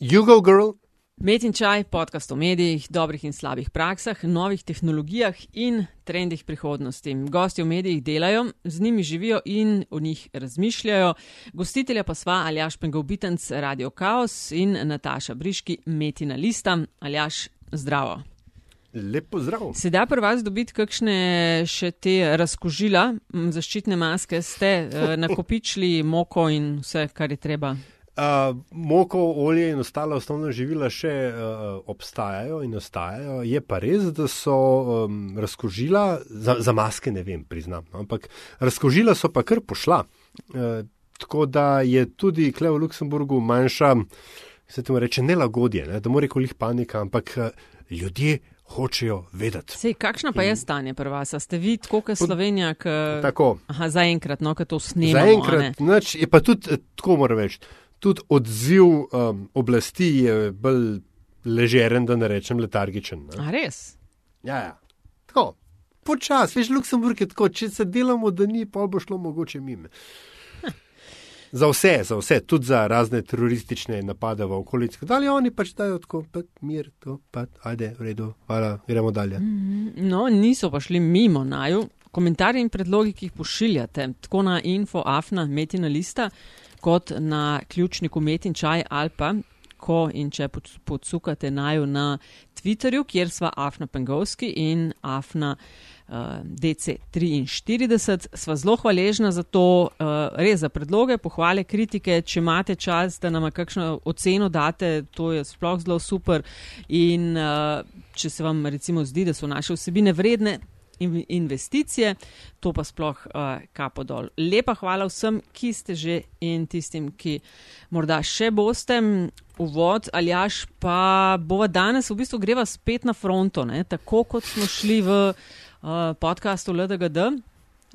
Jugo Girl. Med in čaj, podcast o medijih, dobrih in slabih praksah, novih tehnologijah in trendih prihodnosti. Gosti v medijih delajo, z njimi živijo in o njih razmišljajo. Gostitelja pa sva Aljaš Pengovitenc, Radio Chaos in Nataša Briški, Metina Lista. Aljaš, zdravo. Lepo zdrav. Sedaj pri vas dobiti kakšne še te razkožila, zaščitne maske, ste uh, nakopičili moko in vse, kar je treba. Uh, moko, olje in ostale osnovne živila še uh, obstajajo in ostajajo. Je pa res, da so um, razkožila, za, za maske ne vem, priznam, no, ampak razkožila so pa kar pošla. Uh, tako da je tudi kle v Luksemburgu manjša, se temu reče, nelagodje, ne, da mora rekoč panika, ampak uh, ljudje hočejo vedeti. Sej, kakšno pa je stanje pri vas? A ste vi tako, kot Slovenija? K... Tako. Aha, zaenkrat, no, kad to snemamo. Zaenkrat, noč je pa tudi, tako moram reči, tudi odziv um, oblasti je bolj ležeren, da ne rečem letargičen. Ne? A res? Ja, ja. Tako. Počas, veš, Luksemburg je tako, če se delamo, da ni, pa bo šlo mogoče mime. Za vse, za vse, tudi za razne teroristične napade v okolici. Ali oni pač dajo tako, pa mir, to, pa ajde, v redu, hvala, gremo dalje. No, niso pa šli mimo naju. Komentarji in predlogi, ki jih pošiljate, tako na info, afna, metina lista, kot na ključniku metin čaj ali pa, ko in če pod- podsukate naju na Twitterju, kjer sva afna pengovski in afna uh, DC43. Sva zelo hvaležna za to, uh, res za predloge, pohvale, kritike. Če imate čas, da nam kakšno oceno date, to je sploh zelo super. In uh, če se vam recimo zdi, da so naše vsebine vredne. In- Investicije, to pa sploh uh, kapo dol. Lepa hvala vsem, ki ste že in tistim, ki morda še boste. Uvod, Aljaš, pa bova danes v bistvu greva spet na fronto, ne? tako kot smo šli v uh, podkastu LDGD.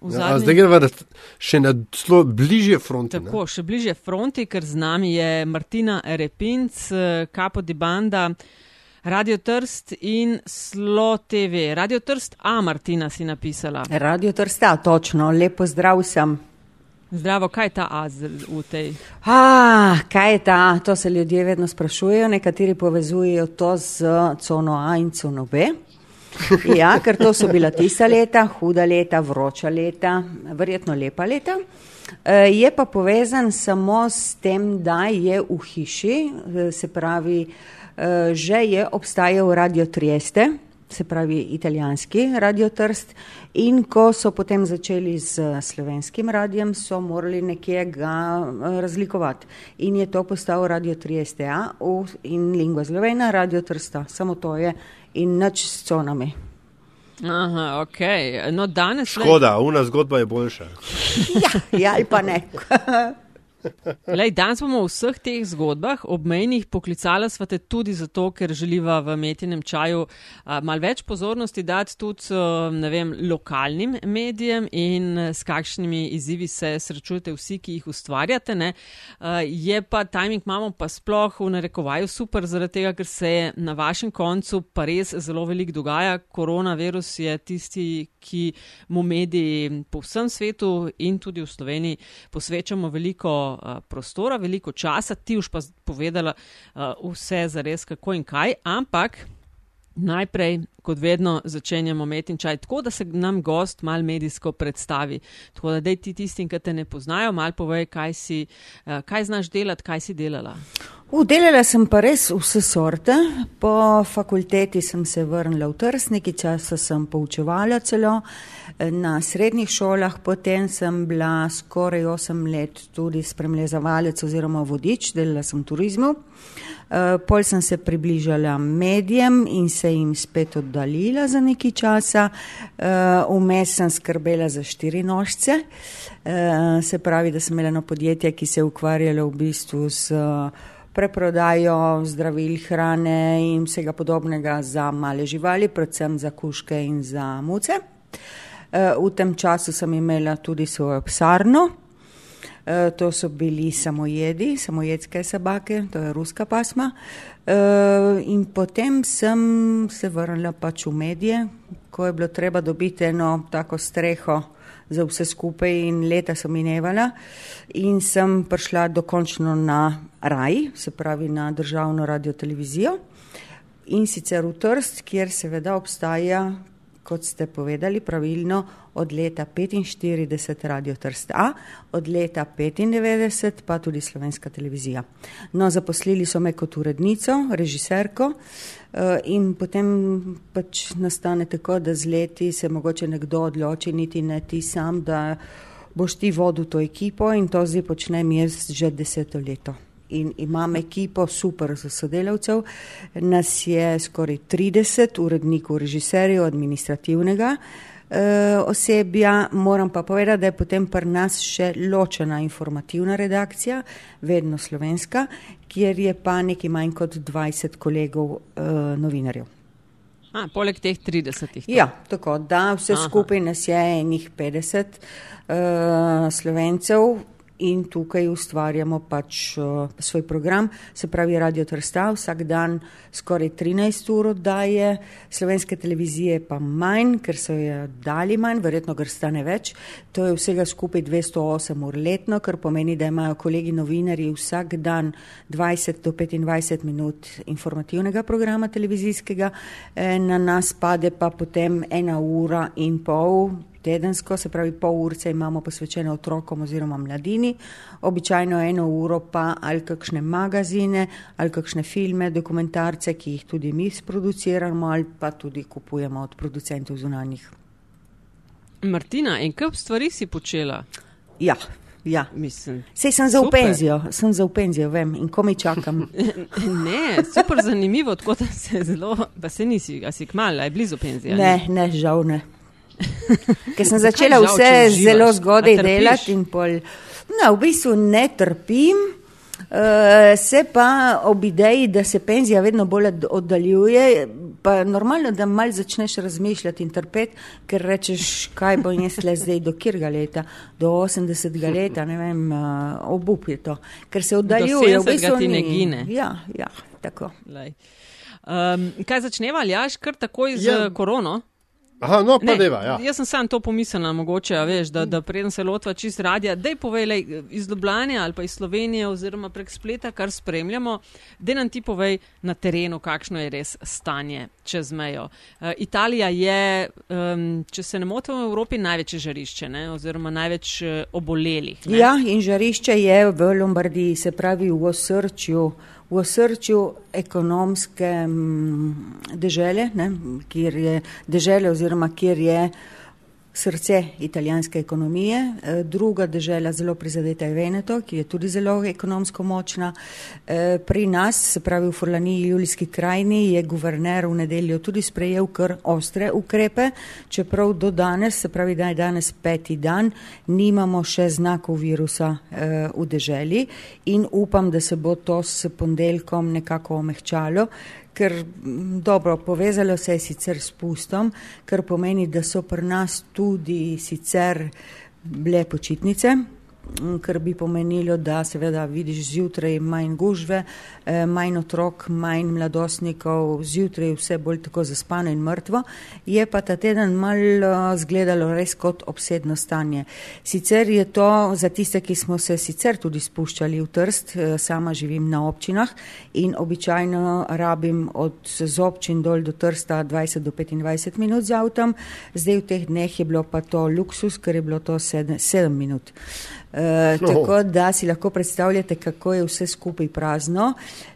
Ja, zadnjem- zdaj gremo še na zelo bližje fronti. ne. Tako, še bliže fronti, ker z nami je Martina Repinc, eh, Kapo di Banda, Radio Trst in Slo TV. Radio Trst, a Martina si napisala. Radio Trsta, točno, lepo zdrav sem. Zdravo, kaj je ta A v tej? Ah, kaj je ta? To se ljudje vedno sprašujejo, nekateri povezujejo to z cono A in cono B. Ja, ker to so bila tista leta, huda leta, vroča leta, verjetno lepa leta. Eh, Je pa povezan samo s tem, da je v hiši, eh, se pravi, že je obstajal Radio Trieste, se pravi italijanski Radio Trst in ko so potem začeli z slovenskim radijem, so morali nekje ga eh, razlikovati. In je to postal Radio Trieste A in Lingua Slovena Radio Trsta, samo to je in nič s conami. Aha, ok. No, danes. Škoda, una zgodba je boljša. Ja, ja ali pa ne. Lej, danes bomo v vseh teh zgodbah obmejnih poklicala sva te tudi zato, ker želiva v metinem čaju a, mal več pozornosti dati tudi a, vem, lokalnim medijem in s kakšnimi izzivi se srečujete vsi, ki jih ustvarjate. Ne. A, je pa timing imamo pa sploh v narekovaju super, zaradi tega, ker se na vašem koncu pa res zelo veliko dogaja. Koronavirus je tisti, ki mu mediji po vsem svetu in tudi v Sloveniji posvečamo veliko uh, prostora, veliko časa, ti už pa povedala uh, vse za res, kako in kaj, ampak. Najprej, kot vedno, začenjamo metin čaj tako, da se nam gost mal medijsko predstavi. Tako da, dej ti tistim, ki te ne poznajo, mal povej, kaj si, uh, kaj znaš delati, kaj si delala. Udelala sem pa res vse sorte. Po fakulteti sem se vrnila v Trst, nekaj časa sem poučevala celo eh, na srednjih šolah, potem sem bila skoraj 8 let tudi spremljevalec oziroma vodič, delala sem v turizmu. Eh, Pol sem se približala medijem in se jim spet oddaljila za nekaj časa. Eh, Vmes sem skrbela za štiri nožce, Eh, se pravi, da sem imela eno podjetje, ki se je ukvarjalo v bistvu s preprodajo zdravil, hrane in vsega podobnega za male živali, predvsem za kuške in za muce. V tem času sem imela tudi svojo psarno. Eh, To so bili samojedi, samojedske sabake, to je ruska pasma. Eh, In potem sem se vrnila pač v medije, ko je bilo treba dobiti eno tako streho za vse skupaj in leta so minevala in sem prišla dokončno na RAI, se pravi na državno radio televizijo in sicer v Trst, kjer seveda obstaja kot ste povedali pravilno, od leta 45 Radio Trst A, od leta 95 pa tudi slovenska televizija. No, zaposlili so me kot urednico, režiserko eh, in potem pač nastane tako, da z leti se mogoče nekdo odloči, niti ne ti sam, da boš ti vodil to ekipo in to zdaj počnem jaz že deseto leto in imam ekipo super sodelavcev. Nas je skoraj 30 urednikov, režiserjev, administrativnega eh, osebja. Moram pa povedati, da je potem pri nas še ločena informativna redakcija, vedno slovenska, kjer je pa nekaj manj kot 20 kolegov eh, novinarjev. A, poleg teh 30. Ja, tako da vse Aha. skupaj nas je enih 50 uh, slovencev, in tukaj ustvarjamo pač uh, svoj program, se pravi Radio Trsta, vsak dan skoraj 13 ur oddaje, slovenske televizije pa manj, ker so jo dali manj, verjetno ker stane več. To je vsega skupaj 208 ur letno, kar pomeni, da imajo kolegi novinari vsak dan 20 do 25 minut informativnega programa televizijskega, e, na nas pade pa potem ena ura in pol tedensko, se pravi pol urce imamo posvečene otrokom oziroma mladini, običajno eno uro pa ali kakšne magazine, ali kakšne filme, dokumentarce, ki jih tudi mi sproduciramo ali pa tudi kupujemo od producentov zunanjih. Martina, in kaj stvari si počela? Ja. Ja. Sej sem za upenzijo, sem za upenzijo, vem, in ko mi čakam. ne, super zanimivo, tako da se zelo, pa se nisi, a si kmalo, je blizu penzije. Ne, ne, ne, žal ne. Ker sem začela žal, vse zelo zgodaj delati in pol. No, v bistvu ne trpim, uh, se pa ob ideji, da se penzija vedno bolj oddaljuje, pa normalno, da mal začneš razmišljati in trpeti, ker rečeš, kaj bo jaz le zdaj do kjerga leta, do 80 leta, ne vem, uh, obup je to, ker se oddaljuje. V bistvu ti ne gine. Ja, ja, tako. Um, kaj začneva, ali jaš kar takoj z ja. korono? Aha, no, pa deva, ja. Jaz sem sam to pomislila, mogoče, veš, da, da preden se lotva čist radija, da je povej iz Ljubljana ali pa iz Slovenije oziroma prek spleta, kar spremljamo, da nam ti povej na terenu, kakšno je res stanje čez mejo. Uh, Italija je, um, če se ne motim, v Evropi največje žarišče ne, oziroma največ uh, obolelih. Ne? Ja, in žarišče je v Lombardiji, se pravi v osrčju v osrčju ekonomske dežele, ne, kjer je dežele oziroma kjer je srce italijanske ekonomije. Eh, druga država zelo prizadeta je Veneto, ki je tudi zelo ekonomsko močna. Eh, pri nas, se pravi v Forlaniji, Julijski krajini, je guverner v nedeljo tudi sprejel kar ostre ukrepe, čeprav do danes, se pravi, da je danes peti dan, nimamo še znakov virusa eh, v deželi in upam, da se bo to s ponedeljkom nekako omehčalo ker dobro, povezalo se je sicer s pustom, kar pomeni, da so pri nas tudi sicer bile počitnice, kar bi pomenilo, da seveda vidiš zjutraj manj gužve, eh, manj otrok, manj mladostnikov, zjutraj vse bolj tako zaspano in mrtvo, je pa ta teden malo zgledalo res kot obsedno stanje. Sicer je to za tiste, ki smo se sicer tudi spuščali v trst, eh, sama živim na občinah in običajno rabim od z občin dol do trsta 20 do 25 minut z avtom, zdaj v teh dneh je bilo pa to luksus, ker je bilo to 7, 7 minut. Eh, no. Tako da si lahko predstavljate, kako je vse skupaj prazno.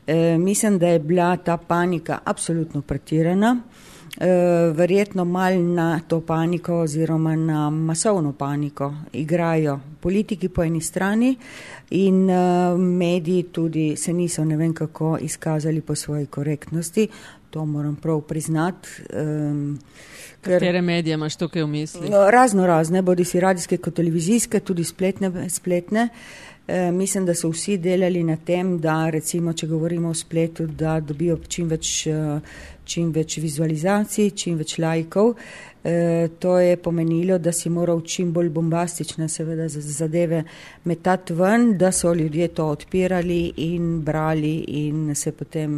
E, mislim, da je bila ta panika absolutno pretirana. E, verjetno mal na to paniko oziroma na masovno paniko igrajo politiki po eni strani in uh, mediji tudi se niso ne vem kako izkazali po svoji korektnosti. To moram prav priznati. Um, Katere medije imaš tukaj v misli? No, razno razne, bodi si radijske kot televizijske, tudi spletne. spletne. E, mislim, da so vsi delali na tem, da recimo, če govorimo o spletu, da dobijo čim več, e, čim več vizualizacij, čim več lajkov. E, to je pomenilo, da si moral čim bolj bombastične seveda zadeve metati ven, da so ljudje to odpirali in brali in se potem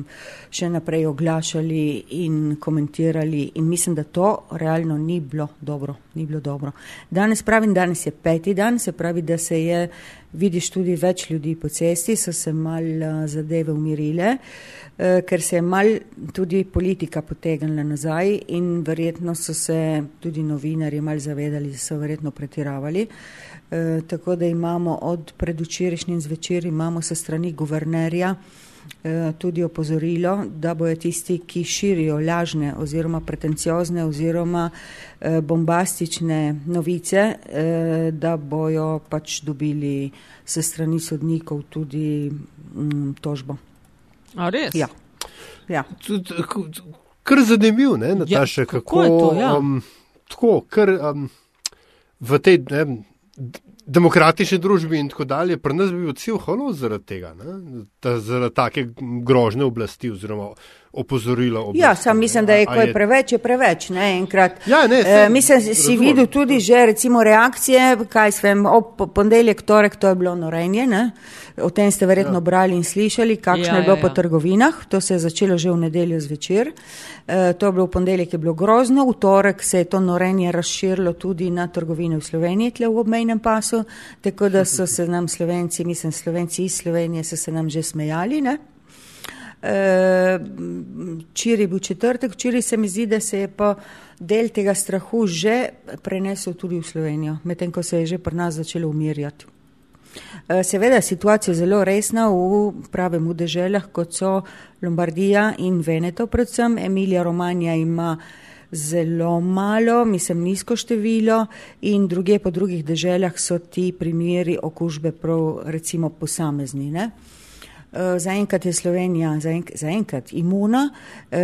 še naprej oglašali in komentirali in mislim, da to realno ni bilo dobro. Ni bilo dobro. Danes pravim, danes je peti dan, se pravi, da se je, vidiš tudi več ljudi po cesti, so se mal zadeve umirile. Eh, ker se je mal tudi politika potegnila nazaj in verjetno so se tudi novinari mal zavedali, da so verjetno pretiravali. E, tako da imamo od predvčerajšnjim zvečer imamo se strani guvernerja tudi opozorilo, da bojo tisti, ki širijo lažne oziroma pretenciozne oziroma e, bombastične novice, e, da bojo pač dobili se strani sodnikov tudi m, tožbo. A res? Ja. ja. Kar zanimivo, ne, Nataša, ja, kako, kako je to. Ja. Um, tako, kar um, v tej ne, demokratični družbi in tako dalje, pri nas bi bil cel holo zaradi tega, ne, ta, zaradi take grožne oblasti oziroma opozorilo. Oblasti, ja, sam mislim, da je, ko je preveč, je preveč, ne, enkrat. Ja, ne, sem, e, mislim, si razumem. videl tudi že, recimo, reakcije, kaj svem, ob ponedeljek, torek, to je bilo norenje, ne. O tem ste verjetno ja. brali in slišali, kakšno ja, je bilo ja, ja. po trgovinah. To se je začelo že v nedeljo zvečer. E, to je bilo v ponedeljek, je bilo grozno. V torek se je to norenje razširilo tudi na trgovine v Sloveniji, tle v obmejnem pasu. Tako da so se nam Slovenci, mislim, Slovenci iz Slovenije so se nam že smejali. Ne? Včeraj je bil četrtek, včeraj se mi zdi, da se je pa del tega strahu že prenesel tudi v Slovenijo, medtem ko se je že pri nas začelo umirjati. Eh, seveda, situacija je zelo resna v pravem v deželah, kot so Lombardija in Veneto, predvsem Emilija Romanja ima zelo malo, mislim nizko število in druge po drugih deželah so ti primeri okužbe prav recimo posamezni. Ne? Eh, zaenkrat je Slovenija zaenkrat imuna, e,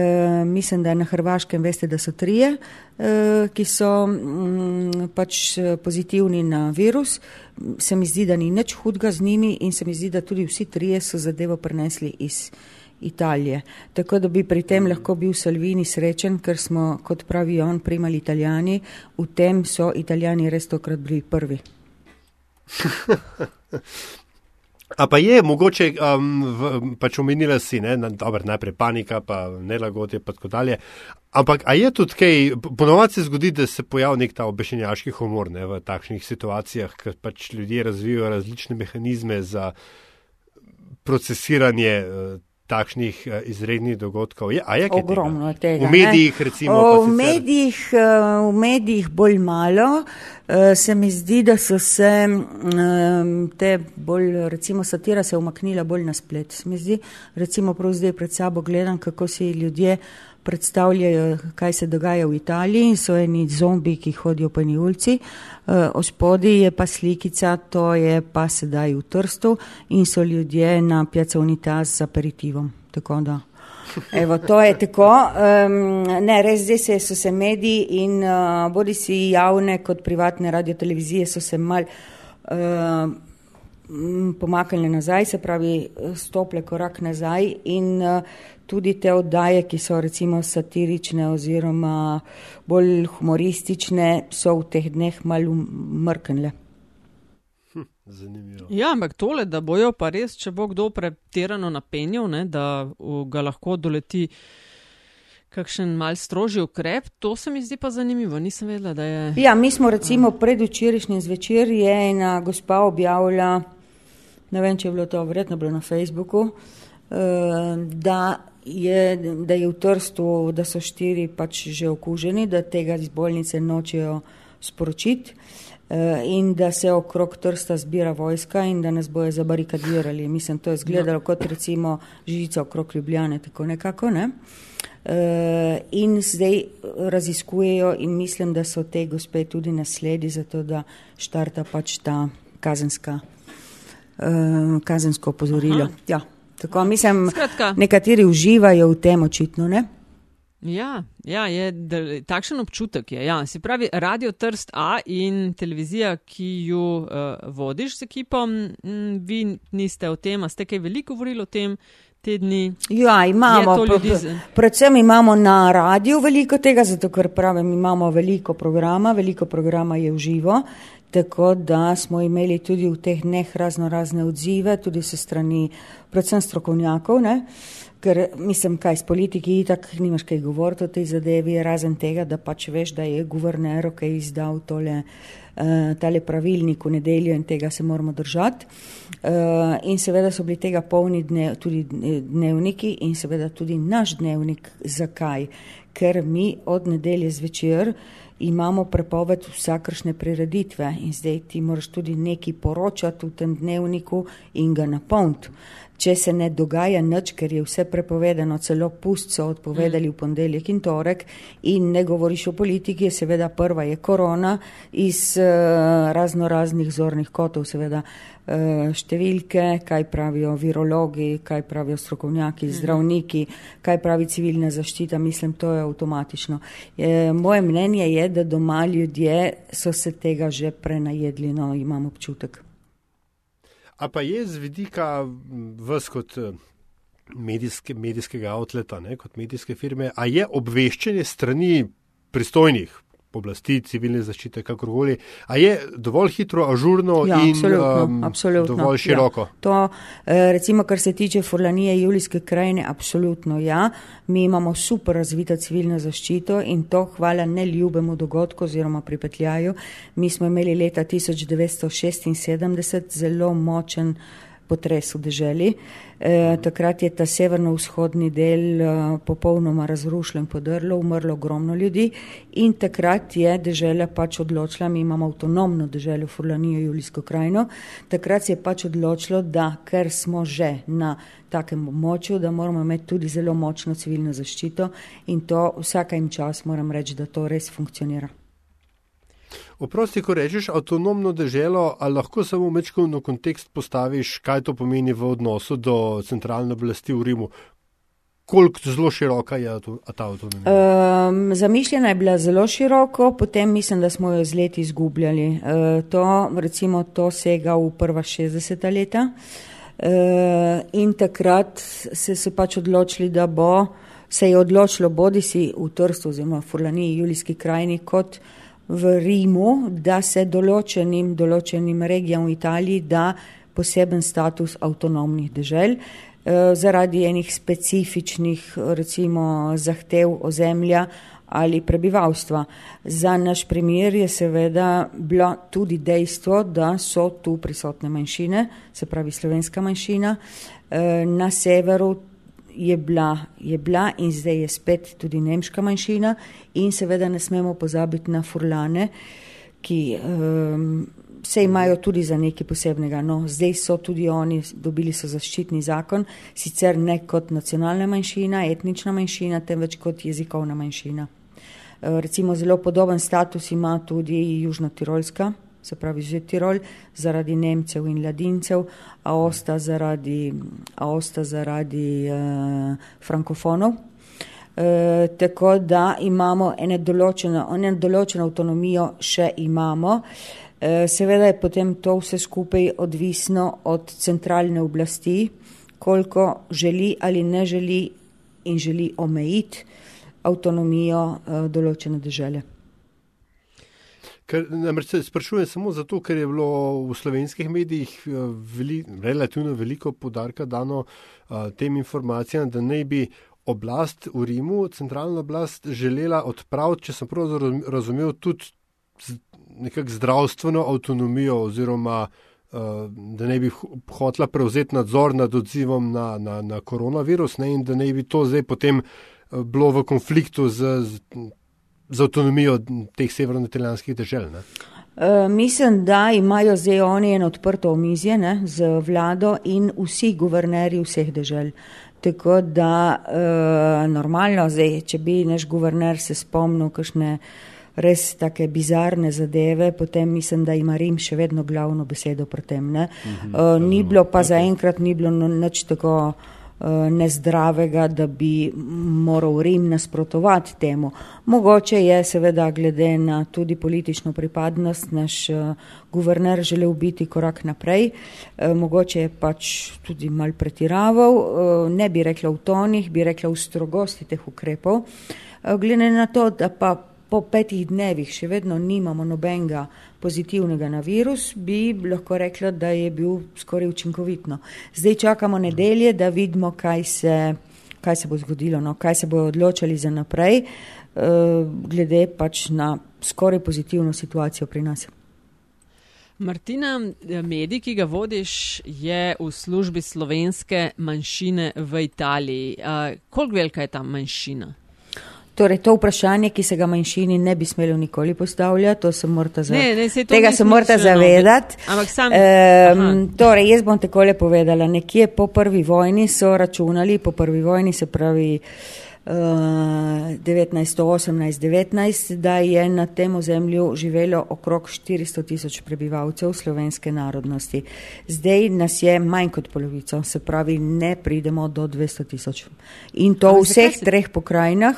mislim, da je na Hrvaškem, veste, da so trije, e, ki so m, mm, pač pozitivni na virus. Se mi zdi, da ni nič hudga z njimi in se mi zdi, da tudi vsi trije so zadevo prenesli iz Italije. Tako da bi pri tem lahko bil Salvini srečen, ker smo, kot pravi on, primali Italijani, v tem so Italijani res tokrat bili prvi. A pa je mogoče, um, v, pač omenila si, ne, na, dober, najprej panika, pa nelagodje, pa tako dalje. Ampak a je tudi kaj, ponovadi se zgodi, da se pojavi nek ta obešenjaški humor ne, v takšnih situacijah, ker pač ljudje razvijajo različne mehanizme za procesiranje. Takšnih uh, izrednih dogodkov. Je, je Ogromno tega? tega. V medijih, recimo. O, v, medijih, uh, v medijih bolj malo. Uh, se mi zdi, da so se um, te bolj, recimo, satira se umaknila bolj na splet. Se mi zdi, recimo, prav zdaj pred sabo gledam, kako si ljudje predstavljajo, kaj se dogaja v Italiji in so eni zombi, ki hodijo po eni ulici. Uh, Ospodi je pa slikica, to je pa sedaj v Trstu in so ljudje na Piazza Unitas z aperitivom. Tako da. Evo, to je tako. Um, ne, res zdaj se, so se mediji in uh, bodi si javne kot privatne radiotelevizije so se mal uh, pomaknili nazaj, se pravi stople korak nazaj in uh, tudi te oddaje, ki so recimo satirične oziroma bolj humoristične, so v teh dneh malo mrknile. Hm, zanimivo. Ja, ampak tole, da bojo pa res, če bo kdo pretirano napenjal, ne, da ga lahko doleti kakšen mal strožji ukrep, to se mi zdi pa zanimivo. Nisem vedela, da je. Ja, mi smo recimo predvčerajšnjim zvečer je ena gospa objavila, ne vem, če je bilo to, verjetno bilo na Facebooku, uh, da je, da je v Trstu, da so štiri pač že okuženi, da tega iz bolnice nočejo sporočiti eh, in da se okrog Trsta zbira vojska in da nas bojo zabarikadirali. Mislim, to je izgledalo kot recimo žica okrog Ljubljane, tako nekako, ne? Uh, in zdaj raziskujejo in mislim, da so te gospe tudi nasledi za to, da štarta pač ta kazenska, uh, kazensko opozorilo. Ja. Tako, mislim, Skratka. nekateri uživajo v tem očitno. Ne? Ja, ja je, da, takšen občutek je. Ja. Se pravi, radio Trst A in televizija, ki jo uh, vodiš z ekipom, m, vi niste o tem, ste kaj veliko govorili o tem, te dni? Ja, imamo. Predvsem imamo na radiju veliko tega, zato ker pravim, imamo veliko programa, veliko programa je v živo, tako da smo imeli tudi v teh dneh razno razne odzive, tudi se strani predvsem strokovnjakov, ne? ker mislim, kaj s politiki itak nimaš kaj govoriti o tej zadevi, razen tega, da pač veš, da je guverner, je izdal tole. Uh, tale pravilnik v nedeljo in tega se moramo držati. Uh, in seveda so bili tega polni dnev, tudi dnevniki in seveda tudi naš dnevnik. Zakaj? Ker mi od nedelje zvečer imamo prepoved vsakršne prireditve in zdaj ti moraš tudi nekaj poročati v tem dnevniku in ga napolniti. Če se ne dogaja nič, ker je vse prepovedano, celo pust so odpovedali v ponedeljek in torek in ne govoriš o politiki, seveda prva je korona iz uh, razno raznih zornih kotov, seveda uh, številke, kaj pravijo virologi, kaj pravijo strokovnjaki, mhm. zdravniki, kaj pravi civilna zaščita, mislim, to je avtomatično. Je, moje mnenje je, da doma ljudje so se tega že prenajedli, no imam občutek. A pa je z vidika vas kot eh, medijske, medijskega outleta, ne, kot medijske firme, a je obveščanje strani pristojnih oblasti, civilne zaščite, kakorkoli. A je dovolj hitro, ažurno ja, in absolutno, um, absolutno, dovolj ja. široko? Ja. To, eh, recimo, kar se tiče Furlanije, Julijske krajine, absolutno ja. Mi imamo super razvito civilno zaščito in to hvala neljubemu dogodku oziroma pripetljaju. Mi smo imeli leta 1976 zelo močen potres v deželi. E, takrat je ta severno-vzhodni del e, popolnoma razrušen, podrlo, umrlo ogromno ljudi in takrat je dežela pač odločila, mi imamo avtonomno deželo Furlanijo, Julijsko krajino, takrat se je pač odločilo, da ker smo že na takem območju, da moramo imeti tudi zelo močno civilno zaščito in to vsaka jim čas moram reči, da to res funkcionira. Oprosti, ko rečeš avtonomno državo, ali lahko samo večkovno kontekst postaviš, kaj to pomeni v odnosu do centralne oblasti v Rimu? Koliko zelo široka je ta avtonomija? Um, zamišljena je bila zelo široko, potem mislim, da smo jo z leti izgubljali. Uh, to, recimo, to sega v prva 60 leta. Uh, in takrat se so pač odločili, da bo se je odločilo bodi si v Trstu oziroma v Furlaniji, Julijski krajini, kot uh, v Rimu, da se določenim, določenim regijam v Italiji da poseben status avtonomnih dežel eh, zaradi enih specifičnih recimo zahtev ozemlja ali prebivalstva. Za naš primer je seveda bilo tudi dejstvo, da so tu prisotne manjšine, se pravi slovenska manjšina, eh, na severu je bila, je bila in zdaj je spet tudi nemška manjšina in seveda ne smemo pozabiti na furlane, ki um, se imajo tudi za nekaj posebnega. No, zdaj so tudi oni dobili so zaščitni zakon, sicer ne kot nacionalna manjšina, etnična manjšina, temveč kot jezikovna manjšina. Uh, recimo zelo podoben status ima tudi Južna Tirolska se pravi že Tirol, zaradi Nemcev in Ladincev, a osta zaradi, a osta zaradi uh, frankofonov. Uh, tako da imamo eno določeno, določeno avtonomijo, še imamo. Uh, seveda je potem to vse skupaj odvisno od centralne oblasti, koliko želi ali ne želi in želi omejiti avtonomijo uh, določene države. Ker, namreč se sprašujem samo zato, ker je bilo v slovenskih medijih eh, veli, relativno veliko podarka dano a, eh, tem informacijam, da naj bi oblast v Rimu, centralna oblast, želela odpraviti, če sem prav razumel, tudi nekak zdravstveno avtonomijo oziroma eh, da naj bi hotla prevzeti nadzor nad odzivom na, na, na koronavirus ne, in da naj bi to zdaj potem bilo v konfliktu z. z z avtonomijo teh severno-italijanskih držav? Uh, mislim, da imajo zdaj oni eno odprto omizje ne, z vlado in vsi guvernerji vseh držav. Tako da uh, normalno zdaj, če bi naš guverner se spomnil kakšne res take bizarne zadeve, potem mislim, da ima Rim še vedno glavno besedo pri tem. Uh, ni bilo pa okay. zaenkrat, ni bilo nič tako nezdravega, da bi moral Rim nasprotovati temu. Mogoče je seveda glede na tudi politično pripadnost naš guverner želel biti korak naprej, mogoče je pač tudi mal pretiraval, ne bi rekla v tonih, bi rekla v strogosti teh ukrepov. Glede na to, da pa po petih dnevih še vedno nimamo nobenega pozitivnega na virus, bi lahko rekla, da je bil skoraj učinkovitno. Zdaj čakamo nedelje, da vidimo, kaj se, kaj se bo zgodilo, no, kaj se bo odločili za naprej, uh, glede pač na skoraj pozitivno situacijo pri nas. Martina, medij, ki ga vodiš, je v službi slovenske manjšine v Italiji. Uh, koliko velika je ta manjšina? Torej, to vprašanje, ki se ga manjšini ne bi smelo nikoli postavljati, to se morate zavedati. Tega se morate zavedati. Sam... Um, torej, jaz bom takole povedala. Nekje po prvi vojni so računali, po prvi vojni se pravi uh, 1918-19, da je na tem ozemlju živelo okrog 400 tisoč prebivalcev slovenske narodnosti. Zdaj nas je manj kot polovico, se pravi, ne pridemo do 200 tisoč. In to v vseh treh pokrajinah.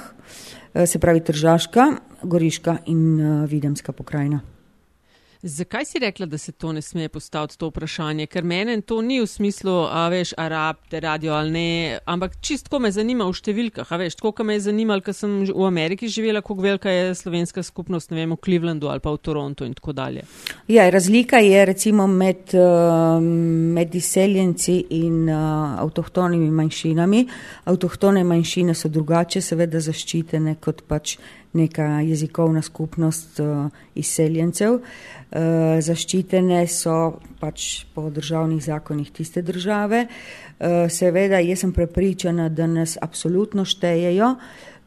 Eh, se pravi Tržaška, Goriška in uh, Videmska pokrajina. Zakaj si rekla, da se to ne sme postaviti, to vprašanje? Ker meni to ni v smislu, a veš, arab, te radio ali ne, ampak čistko me zanima v številkah. A veš, koliko me je zanimalo, ker sem v Ameriki živela, koliko velika je slovenska skupnost, ne vem, v Clevelandu ali pa v Torontu in tako dalje. Ja, razlika je recimo med, uh, med izseljenci in uh, avtohtonimi manjšinami. Avtohtone manjšine so drugače, seveda zaščitene kot pač neka jezikovna skupnost uh, izseljencev. Uh, zaščitene so pač po državnih zakonih tiste države. Uh, seveda, jaz sem prepričana, da nas absolutno štejejo,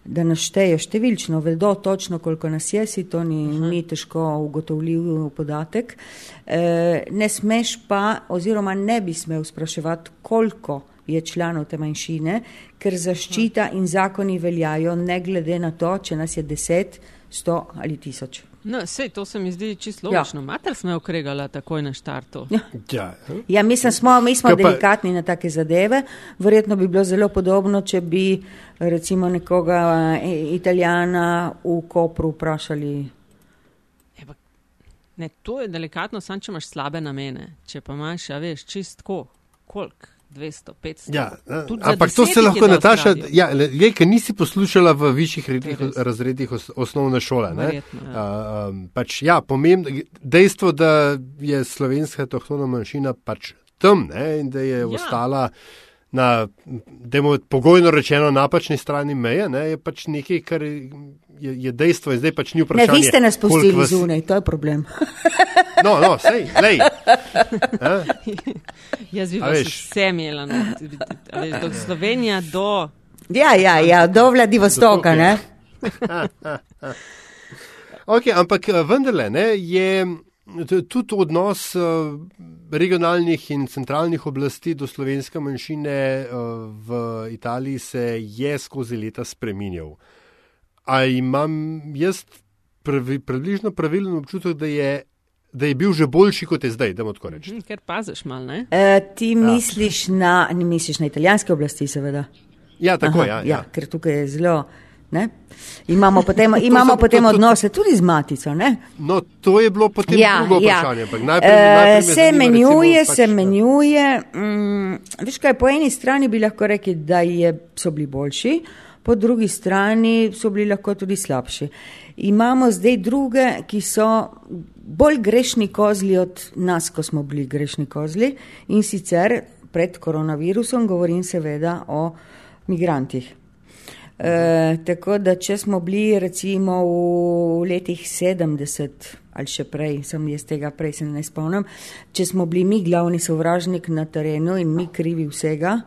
da nas štejejo številčno, vedo točno, koliko nas je, si to ni, ni težko ugotovljiv podatek. Uh, ne smeš pa, oziroma ne bi smel spraševati, koliko je članov te manjšine, ker zaščita in zakoni veljajo ne glede na to, če nas je deset, sto ali tisoč. No, sej, to se mi zdi čisto ja. logično. Ja. Mater smo okregala takoj na štartu. Ja, ja. ja mislim, smo, mi smo delikatni na take zadeve. Verjetno bi bilo zelo podobno, če bi recimo nekoga e, italijana v Kopru vprašali. Eba, ne, to je delikatno, samo če imaš slabe namene. Če pa imaš, a veš, čistko, koliko. 200, 500. Ja, ampak to se lahko nataša, ja, le, ker nisi poslušala v višjih redih, razredih os, osnovne šole. Verjetno, ja. A, um, pač, ja, pomembno, dejstvo, da je slovenska tohtona manjšina pač tam ne, in da je ja. ostala na, demo, pogojno rečeno, napačni strani meje, ne, je pač nekaj, kar je, je dejstvo in zdaj pač ni vprašanje. Ne, vi ste nas pustili vas... zunaj, to je problem. no, no, sej, lej. Jaz bi vas vse imela, no, od Slovenije do. Ja, ja, ja, do Vladivostoka, ne. ok, ampak eh, vendarle, ne, je tudi odnos eh, regionalnih in centralnih oblasti do slovenske manjšine eh, v Italiji se je skozi leta spreminjal. A imam jaz pravi, približno pravilen občutek, da je, da je bil že boljši kot je zdaj, da mu tako rečem. Mhm, ker paziš malo, ne? E, ti ja. misliš, na, misliš na italijanske oblasti, seveda. Ja, tako Aha, ja, ja. ja. Ker tukaj je zelo. Ne? Imamo potem, imamo to, potem to, to, odnose tudi z matico. Ne? No, to je bilo potem ja, drugo ja. vprašanje. Najprej, najprej e, se menjuje, recimo, se pač, menjuje. Mm, viš kaj, po eni strani bi lahko rekli, da je, so bili boljši, po drugi strani so bili lahko tudi slabši. Imamo zdaj druge, ki so bolj grešni kozli od nas, ko smo bili grešni kozli in sicer pred koronavirusom govorim seveda o migrantih. E, tako da, če smo bili recimo v letih 70 ali še prej, sem jaz tega prej se ne spomnim, če smo bili mi glavni sovražnik na terenu in mi krivi vsega,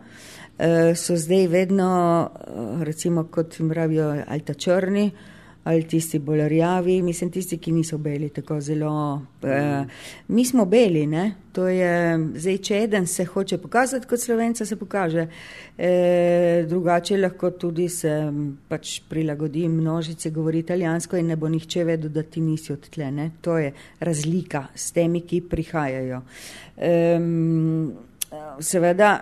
e, so zdaj vedno, e, recimo kot jim pravijo, ali ta črni, ali tisti bolj rjavi, mislim tisti, ki niso beli tako zelo. Eh, mi smo beli, ne? to je zdaj, če eden se hoče pokazati kot slovenca, se pokaže. Eh, drugače lahko tudi se pač prilagodi množici, govori italijansko in ne bo nihče vedel, da ti nisi od tle. Ne? To je razlika s temi, ki prihajajo. Eh, seveda,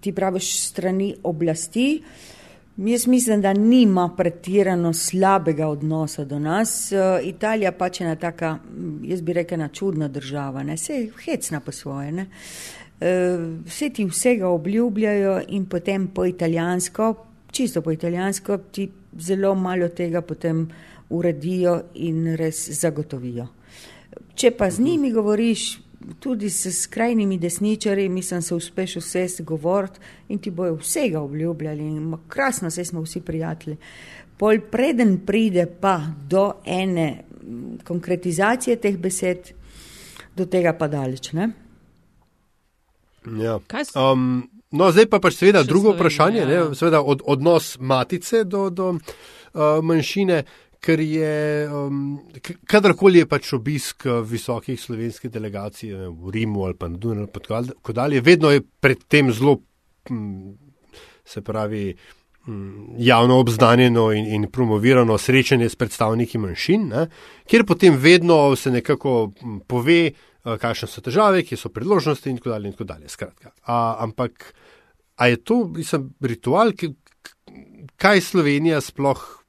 ti praviš strani oblasti. Jaz mislim, da nima pretirano slabega odnosa do nas. Uh, Italija pač je ena taka, jaz bi rekla, čudna država, ne? se je hecna po svoje. Ne? Vse ti vsega obljubljajo in potem po italijansko, čisto po italijansko, ti zelo malo tega potem uredijo in res zagotovijo. Če pa z njimi govoriš, tudi s skrajnimi desničarji, mislim, se uspeš vse govoriti in ti bojo vsega obljubljali. In krasno, vse smo vsi prijatelji. Pol preden pride pa do ene konkretizacije teh besed, do tega pa daleč. Ne? Ja. Um, no, zdaj pa pač seveda drugo Slovenija, vprašanje, ja. seveda od, odnos matice do, do uh, manjšine ker je um, kadarkoli je pač obisk uh, visokih slovenskih delegacij v Rimu ali pa na Dunaju, tako dalje, vedno je predtem zelo, um, se pravi, um, javno obznanjeno in, in promovirano srečanje s predstavniki manjšin, ne, kjer potem vedno se nekako pove, uh, kakšne so težave, kje so predložnosti in tako dalje. In tako dalje A, ampak, a je to, mislim, ritual, ki, kaj Slovenija sploh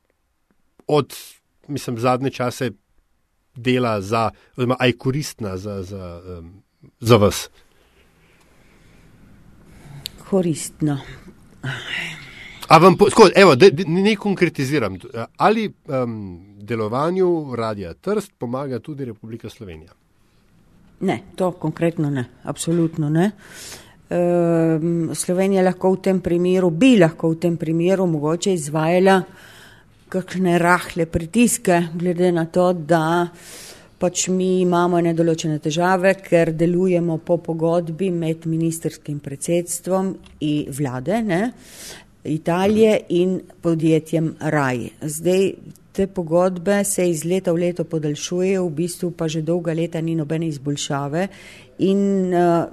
od mislim, zadnje čase dela za, oziroma aj koristna za, za, um, za vas? Koristna. A vam, skod, evo, de, de, ne konkretiziram, ali um, delovanju Radia Trst pomaga tudi Republika Slovenija? Ne, to konkretno ne, absolutno ne. Um, Slovenija lahko v tem primeru, bi lahko v tem primeru mogoče izvajala uh, kakšne rahle pritiske, glede na to, da pač mi imamo nedoločene težave, ker delujemo po pogodbi med ministerskim predsedstvom in vlade ne, Italije in podjetjem RAJ. Zdaj te pogodbe se iz leta v leto podaljšujejo, v bistvu pa že dolga leta ni nobene izboljšave in uh,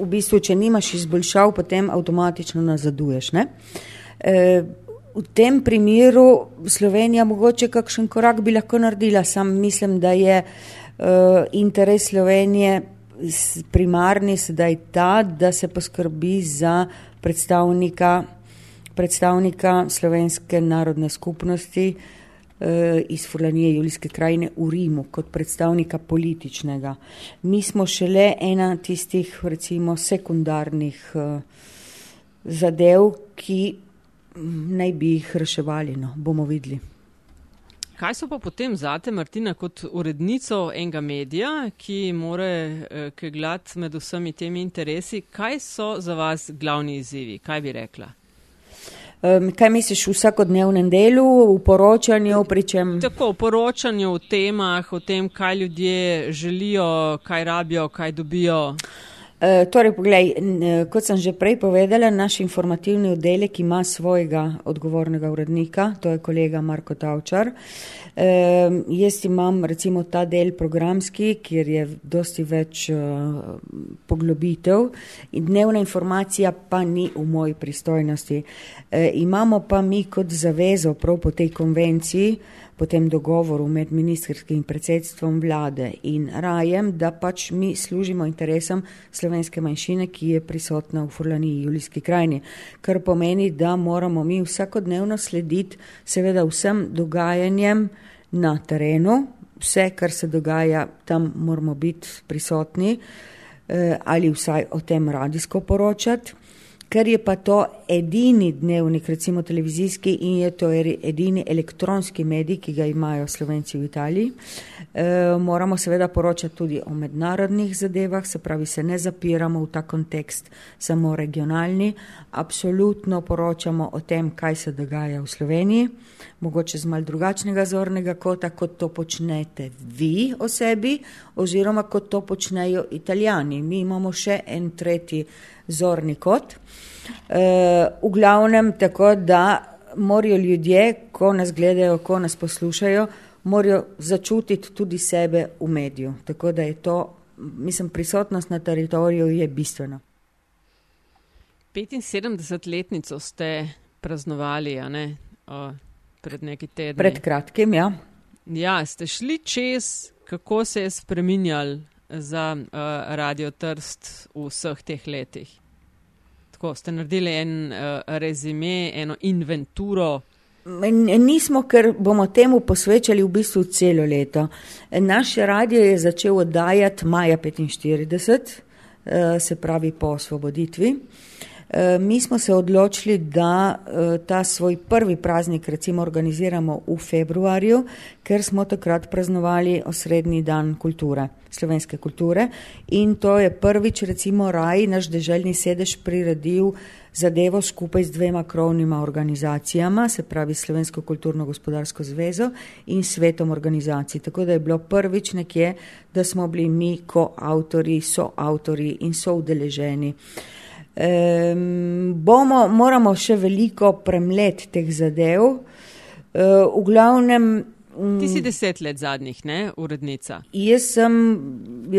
v bistvu, če nimaš izboljšav, potem avtomatično nazaduješ. Uh, v tem primeru Slovenija mogoče kakšen korak bi lahko naredila. Sam mislim, da je uh, interes Slovenije primarni sedaj ta, da se poskrbi za predstavnika, predstavnika slovenske narodne skupnosti uh, iz Furlanije Julijske krajine v Rimu kot predstavnika političnega. Mi smo šele ena tistih recimo sekundarnih uh, zadev, ki naj bi jih reševali. No, bomo videli. Kaj so pa potem zate, Martina, kot urednico enega medija, ki more eh, keglati med vsemi temi interesi, kaj so za vas glavni izzivi? Kaj bi rekla? Um, kaj misliš v vsakodnevnem delu, v poročanju? Pričem... Tako, v poročanju, v temah, o tem, kaj ljudje želijo, kaj rabijo, kaj dobijo. Eh, torej, poglej, eh, kot sem že prej povedala, naš informativni oddelek ima svojega odgovornega urednika, to je kolega Marko Tavčar. Uh, jaz imam recimo ta del programski, kjer je dosti več uh, poglobitev in dnevna informacija pa ni v moji pristojnosti. Uh, imamo pa mi kot zavezo prav po tej konvenciji, po tem dogovoru med ministerskim predsedstvom vlade in rajem, da pač mi služimo interesom slovenske manjšine, ki je prisotna v Furlaniji, Julijski krajini, kar pomeni, da moramo mi vsakodnevno slediti seveda vsem dogajanjem na terenu, vse, kar se dogaja, tam moramo biti prisotni eh, ali vsaj o tem radijsko poročati ker je pa to edini dnevnik, recimo televizijski in je to edini elektronski medij, ki ga imajo slovenci v Italiji. E, moramo seveda poročati tudi o mednarodnih zadevah, se pravi, se ne zapiramo v ta kontekst samo regionalni, absolutno poročamo o tem, kaj se dogaja v Sloveniji, mogoče z mal drugačnega zornega kota, kot to počnete vi o sebi oziroma kot to počnejo italijani. Mi imamo še en tretji zorni kot. E, v glavnem tako, da morajo ljudje, ko nas gledajo, ko nas poslušajo, morajo začutiti tudi sebe v mediju. Tako da je to, mislim, prisotnost na teritoriju je bistvena. 75-letnico ste praznovali, a ne? O, pred neki tedni. Pred kratkim, ja. Ja, ste šli čez, kako se je spreminjal za uh, Radio Trst v vseh teh letih? tako ste naredili en uh, rezime, eno inventuro. Nismo, ker bomo temu posvečali v bistvu celo leto. Naš radio je začel oddajati maja 45, se pravi po osvoboditvi. Eh, mi smo se odločili, da eh, ta svoj prvi praznik recimo organiziramo v februarju, ker smo takrat praznovali osrednji dan kulture, slovenske kulture in to je prvič recimo Raj, naš deželjni sedež, priredil zadevo skupaj z dvema krovnima organizacijama, se pravi Slovensko kulturno-gospodarsko zvezo in svetom organizacij. Tako da je bilo prvič nekje, da smo bili mi koavtori, soavtori in soudeleženi. Um, bomo, moramo še veliko premlet teh zadev. Uh, v glavnem. Um, Ti si deset let zadnjih, ne, urednica? Jaz sem,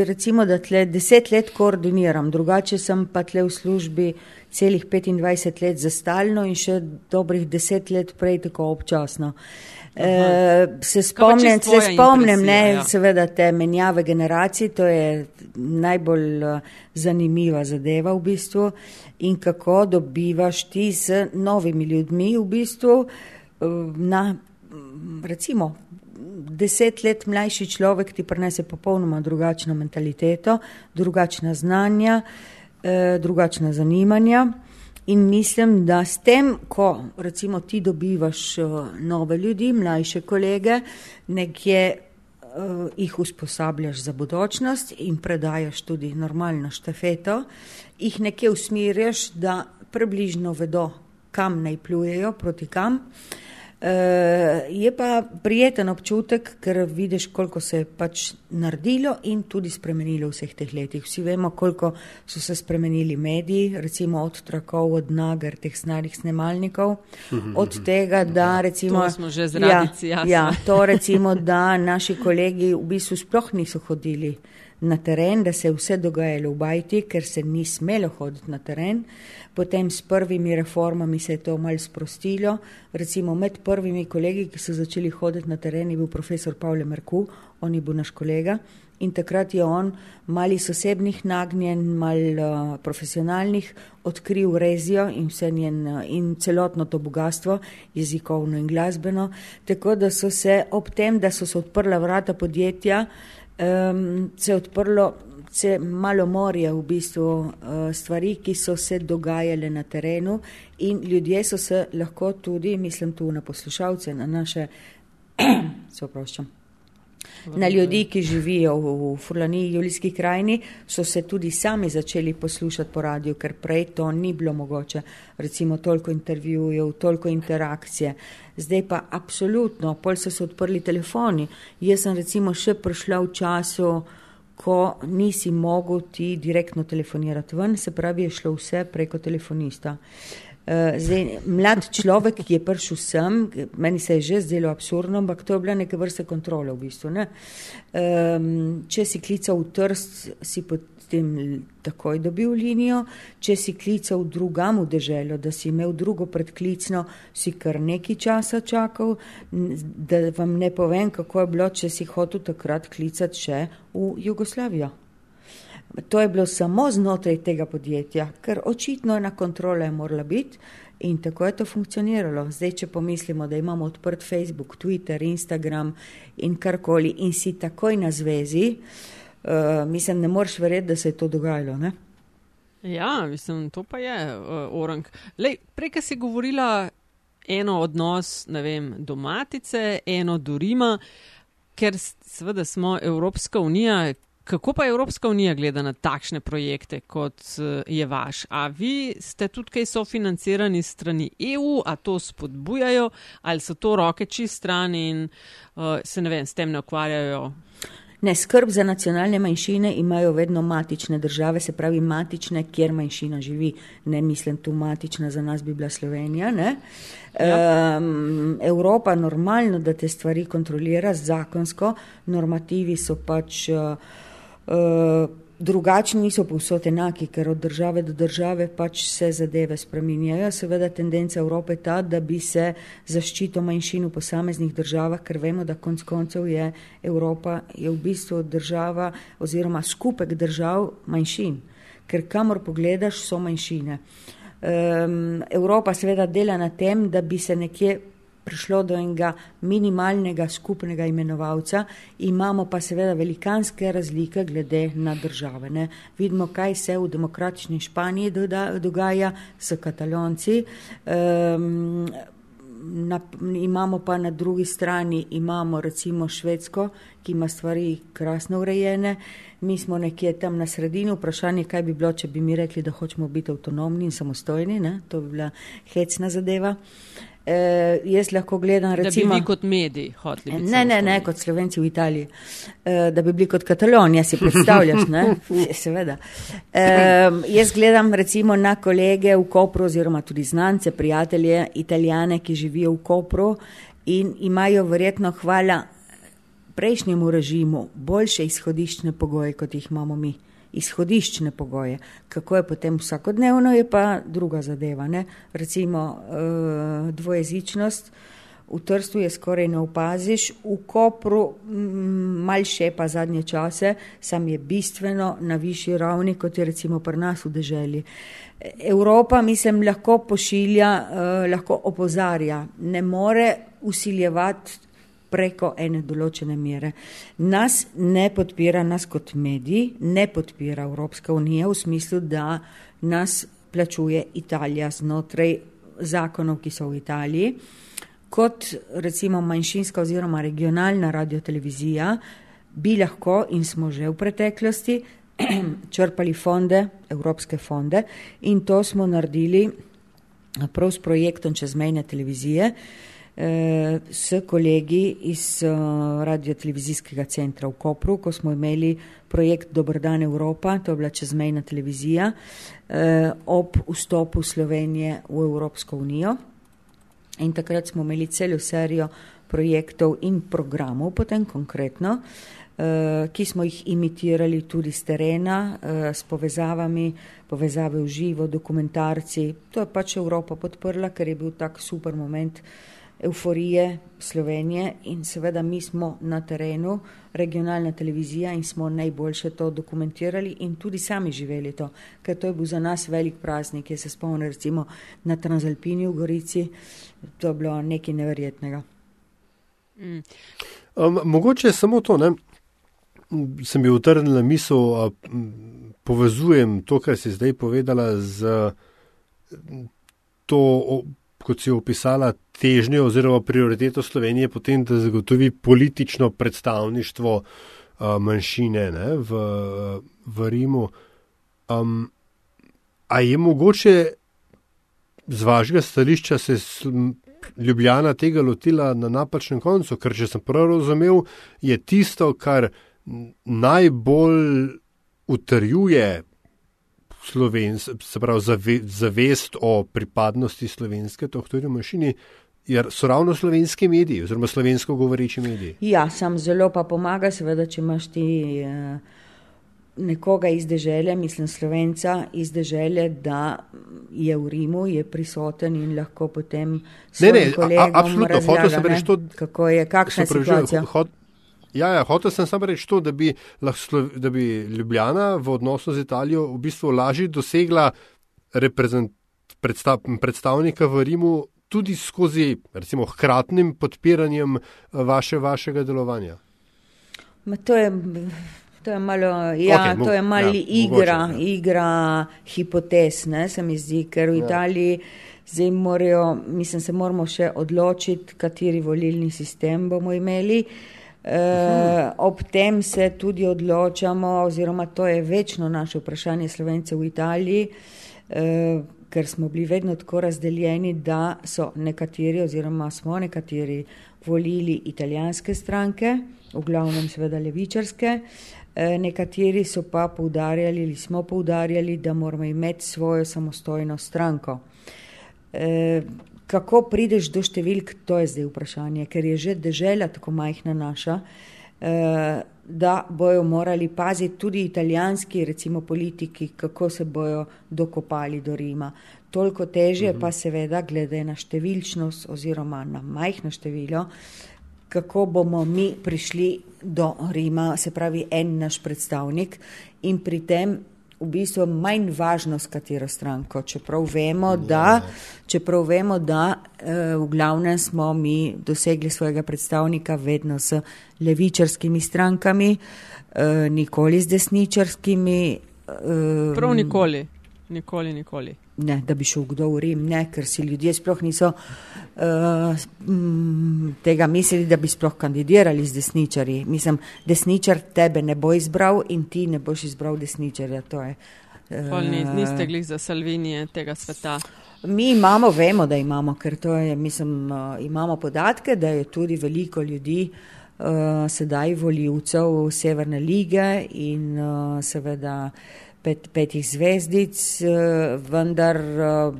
recimo, da tle deset let koordiniram, drugače sem pa tle v službi celih 25 let za stalno in še dobrih deset let prej tako občasno. Uh, Uh, se spomnim, se spomnim ne, ja. seveda te menjave generacij, to je najbolj uh, zanimiva zadeva v bistvu in kako dobivaš ti z novimi ljudmi v bistvu uh, na, recimo, deset let mlajši človek ti prinese popolnoma drugačno mentaliteto, drugačna znanja, drugačna zanimanja. In mislim, da s tem, ko recimo ti dobivaš uh, nove ljudi, mlajše kolege, nekje uh, jih usposabljaš za bodočnost in predajaš tudi normalno štafeto, jih nekje usmirjaš, da približno vedo, kam naj plujejo, proti kam. Uh, je pa prijeten občutek, ker vidiš, koliko se je pač naredilo in tudi spremenilo v vseh teh letih. Vsi vemo, koliko so se spremenili mediji, recimo od trakov, od nagar, teh starih snemalnikov, od tega, da recimo. To smo že zradici, ja, ja, to recimo, da naši kolegi v bistvu sploh niso hodili na teren, da se je vse dogajalo v bajti, ker se ni smelo hoditi na teren. Potem s prvimi reformami se je to mal sprostilo. Recimo med prvimi kolegi, ki so začeli hoditi na teren, je bil profesor Pavle Merku, on je bil naš kolega. In takrat je on mali sosebnih nagnjen, mal uh, profesionalnih, odkril rezijo in, njen, uh, in celotno to bogatstvo, jezikovno in glasbeno. Tako da so se ob tem, da so se odprla vrata podjetja, um, se je odprlo se malo morje v bistvu uh, stvari, ki so se dogajale na terenu in ljudje so se lahko tudi, mislim tu na poslušalce, na naše, se oproščam, na ljudi, ki živijo v, Furlani, Julijski krajini, so se tudi sami začeli poslušati po radiju, ker prej to ni bilo mogoče, recimo toliko intervjujev, toliko interakcije. Zdaj pa absolutno, pol so se odprli telefoni. Jaz sem recimo še prišla v času, ko nisi mogel ti direktno telefonirati ven, se pravi, je šlo vse preko telefonista. Eh, zdaj, mlad človek, ki je prišel sem, meni se je že zdelo absurdno, ampak to je bila neka vrsta kontrole v bistvu. Um, če si klical v trst, si potem takoj dobil linijo, če si klical drugam v deželo, da si imel drugo predklicno, si kar nekaj časa čakal, da vam ne povem, kako je bilo, če si hotel takrat klicati še v Jugoslavijo. To je bilo samo znotraj tega podjetja, ker očitno ena kontrola je morala biti in tako je to funkcioniralo. Zdaj, če pomislimo, da imamo odprt Facebook, Twitter, Instagram in karkoli in si takoj na zvezi, uh, mislim, ne moreš verjeti, da se je to dogajalo. Ne? Ja, mislim, to pa je uh, orang. Lej, prej si govorila eno odnos, ne vem, do matice, eno do Rima, ker seveda smo Evropska unija. Kako pa Evropska unija gleda na takšne projekte, kot uh, je vaš? A vi ste tudi kaj sofinancirani strani EU, a to spodbujajo, ali so to roke čist strani in uh, se ne vem, s tem ne ukvarjajo Ne, skrb za nacionalne manjšine imajo vedno matične države, se pravi matične, kjer manjšina živi. Ne mislim tu matična, za nas bi bila Slovenija. Ja. Um, Evropa normalno, da te stvari kontrolira zakonsko, normativi so pač. Uh, drugačni niso povsod enaki, ker od države do države pač se zadeve spreminjajo. Seveda tendenca Evrope je ta, da bi se zaščito manjšin v posameznih državah, ker vemo, da konc koncev je Evropa je v bistvu država oziroma skupek držav manjšin, ker kamor pogledaš so manjšine. Um, Evropa seveda dela na tem, da bi se nekje prišlo do enega minimalnega skupnega imenovalca, imamo pa seveda velikanske razlike glede na države. Ne. Vidimo, kaj se v demokratični Španiji dogaja s katalonci. Um, na, imamo pa na drugi strani, imamo recimo Švedsko, ki ima stvari krasno urejene. Mi smo nekje tam na sredini, vprašanje, kaj bi bilo, če bi mi rekli, da hočemo biti avtonomni in samostojni, ne? to bi bila hecna zadeva. Uh, jaz lahko gledam, recimo, da bi vi kot mediji hoteli. Ne, ne, ne, kot slovenci v Italiji. Uh, da bi bili kot Katalonija, si predstavljaš, ne? Seveda. Uh, jaz gledam recimo na kolege v Kopru oziroma tudi znance, prijatelje, italijane, ki živijo v Kopru in imajo verjetno hvala prejšnjemu režimu boljše izhodiščne pogoje, kot jih imamo mi izhodiščne pogoje. Kako je potem vsakodnevno, je pa druga zadeva. Ne? Recimo uh, dvojezičnost. V Trstu je skoraj ne opaziš, v Kopru mal še pa zadnje čase, sam je bistveno na višji ravni, kot je recimo pri nas v deželi. Evropa, mislim, lahko pošilja, eh, lahko opozarja, ne more usiljevati preko ene določene mere. Nas ne podpira, nas kot mediji, ne podpira Evropska unija v smislu, da nas plačuje Italija znotraj zakonov, ki so v Italiji. Kot recimo manjšinska oziroma regionalna radiotelevizija bi lahko in smo že v preteklosti črpali fonde, evropske fonde in to smo naredili prav s projektom čezmejne televizije, s kolegi iz uh, radiotelevizijskega centra v Kopru, ko smo imeli projekt Dobrodan Evropa, to je bila čezmejna televizija, eh, ob vstopu Slovenije v Evropsko unijo. In takrat smo imeli celo serijo projektov in programov, potem konkretno, eh, ki smo jih imitirali tudi z terena, eh, s povezavami, povezave v živo, dokumentarci. To je pač Evropa podprla, ker je bil tak super moment euforije Slovenije in seveda mi smo na terenu, regionalna televizija in smo najboljše to dokumentirali in tudi sami živeli to, ker to je bil za nas velik praznik, jaz se spomnim recimo na Transalpini v Gorici, to je bilo nekaj neverjetnega. Mm. Um, mogoče samo to, ne? sem bil utrnil na misel, povezujem to, kar si zdaj povedala z to kot si opisala, težnjo oziroma prioriteto Slovenije potem, da zagotovi politično predstavništvo uh, manjšine ne, v, v Rimu. Um, a je mogoče z vašega stališča se Ljubljana tega lotila na napačnem koncu? Ker, če sem prav razumel, je tisto, kar najbolj utrjuje slovensk, se pravi, zave, zavest o pripadnosti slovenske tohtorju mašini, jer so ravno slovenski mediji, oziroma slovensko govoreči mediji. Ja, sam zelo pa pomaga, seveda, če imaš ti eh, nekoga iz dežele, mislim slovenca iz dežele, da je v Rimu, je prisoten in lahko potem. Ne, ne, absolutno, hotel sem reči to. Kako je, kakšna je situacija? Hod, Ja, ja, hotel sem samo reči to, da bi, da bi Ljubljana v odnosu z Italijo v bistvu lažje dosegla predstav, predstavnika v Rimu tudi skozi, recimo, hkratnim podpiranjem eh, vaše, vašega delovanja. Ma to je. To je malo, ja, okay, to je malo ja, igra, mogoče, ja. igra hipotez, ne, se mi zdi, ker v ja. Italiji zdaj morajo, mislim, se moramo še odločiti, kateri volilni sistem bomo imeli. Uh, Uh, ob tem se tudi odločamo, oziroma to je večno naše vprašanje Slovence v Italiji, uh, ker smo bili vedno tako razdeljeni, da so nekateri, oziroma smo nekateri volili italijanske stranke, v glavnem seveda levičarske, uh, nekateri so pa poudarjali ali smo poudarjali, da moramo imeti svojo samostojno stranko. Uh, kako prideš do številk, to je zdaj vprašanje, ker je že država tako majhna naša, eh, da bojo morali paziti tudi italijanski, recimo politiki, kako se bojo dokopali do Rima. Toliko teže mhm. pa seveda, glede na številčnost oziroma na majhno število, kako bomo mi prišli do Rima, se pravi en naš predstavnik in pri tem v bistvu manj važno, s katero stranko. Čeprav vemo, da, čeprav vemo, da eh, v glavnem smo mi dosegli svojega predstavnika vedno s levičarskimi strankami, eh, nikoli z desničarskimi. Eh, Prav nikoli, nikoli, nikoli ne, da bi šel kdo v Rim, ne, ker si ljudje sploh niso uh, tega mislili, da bi sploh kandidirali z desničarji. Mislim, desničar tebe ne bo izbral in ti ne boš izbral desničarja. Je, uh, ni, niste glih za Salvinije tega sveta. Mi imamo, vemo, da imamo, ker to je, mislim, uh, imamo podatke, da je tudi veliko ljudi. Uh, sedaj voljivcev Severne lige in uh, seveda uh, pet, petih zvezdic, eh, vendar eh,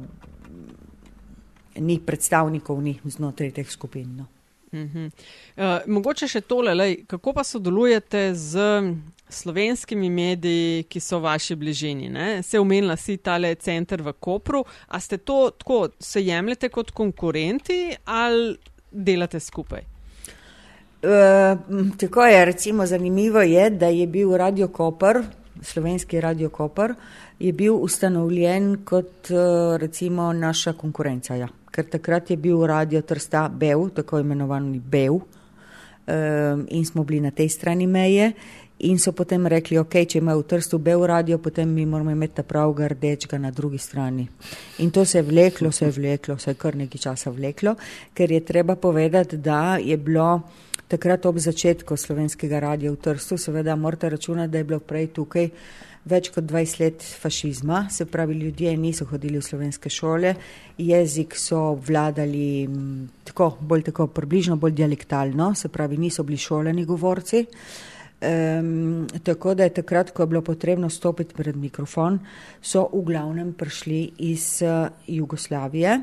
ni predstavnikov ni znotraj teh skupin. No. Uh -huh. uh, mogoče še tole, lej, kako pa sodelujete z slovenskimi mediji, ki so v vaši bližini? Ne? Se umenila si tale center v Kopru, a ste to tako, se jemljete kot konkurenti ali delate skupaj? Uh, tako je, recimo zanimivo je, da je bil Radio Koper slovenski Radio Koper, je bil ustanovljen kot eh, recimo naša konkurenca. Ja. Ker takrat je bil Radio Trsta Bev, tako imenovani Bev, um, in smo bili na tej strani meje. In so potem rekli, ok, če ima v Trstu Bev radio, potem mi moramo imeti ta pravga rdečega na drugi strani. In to se je vleklo, se je vleklo, se je kar nekaj časa vleklo, ker je treba povedati, da je bilo takrat ob začetku slovenskega radia v Trstu, seveda morate računati, da je bilo prej tukaj več kot 20 let fašizma, se pravi, ljudje niso hodili v slovenske šole, jezik so vladali tako, bolj tako, približno bolj dialektalno, se pravi, niso bili šoleni govorci. Um, tako da je takrat, ko je bilo potrebno stopiti pred mikrofon, so v glavnem prišli iz uh, Jugoslavije.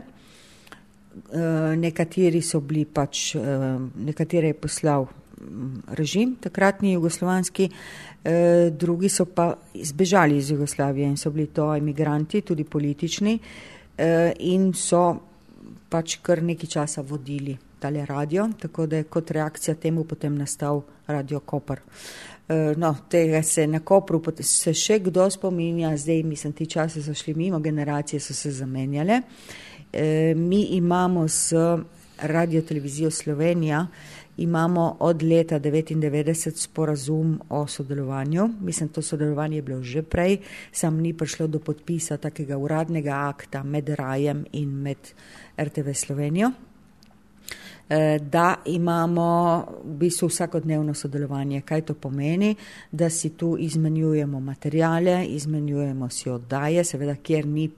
Eh, nekateri so bili pač, uh, nekatere je poslal mm, režim, takratni jugoslovanski, uh, drugi so pa zbežali iz Jugoslavije in so bili to emigranti, tudi politični, uh, in so pač kar nekaj časa vodili tale radio, tako da je kot reakcija temu potem nastal Radio Koper. No, tega se na Kopru se še kdo spominja, zdaj mislim, ti časi so šli mimo, generacije so se zamenjale. Eh, mi imamo s Radio Televizijo Slovenija, imamo od leta 1999 sporazum o sodelovanju. Mislim, to sodelovanje je bilo že prej, sam ni prišlo do podpisa takega uradnega akta med Rajem in med RTV Slovenijo. Eh, da imamo v bistvu vsakodnevno sodelovanje. Kaj to pomeni? Da si tu izmenjujemo materijale, izmenjujemo si oddaje, seveda, kjer ni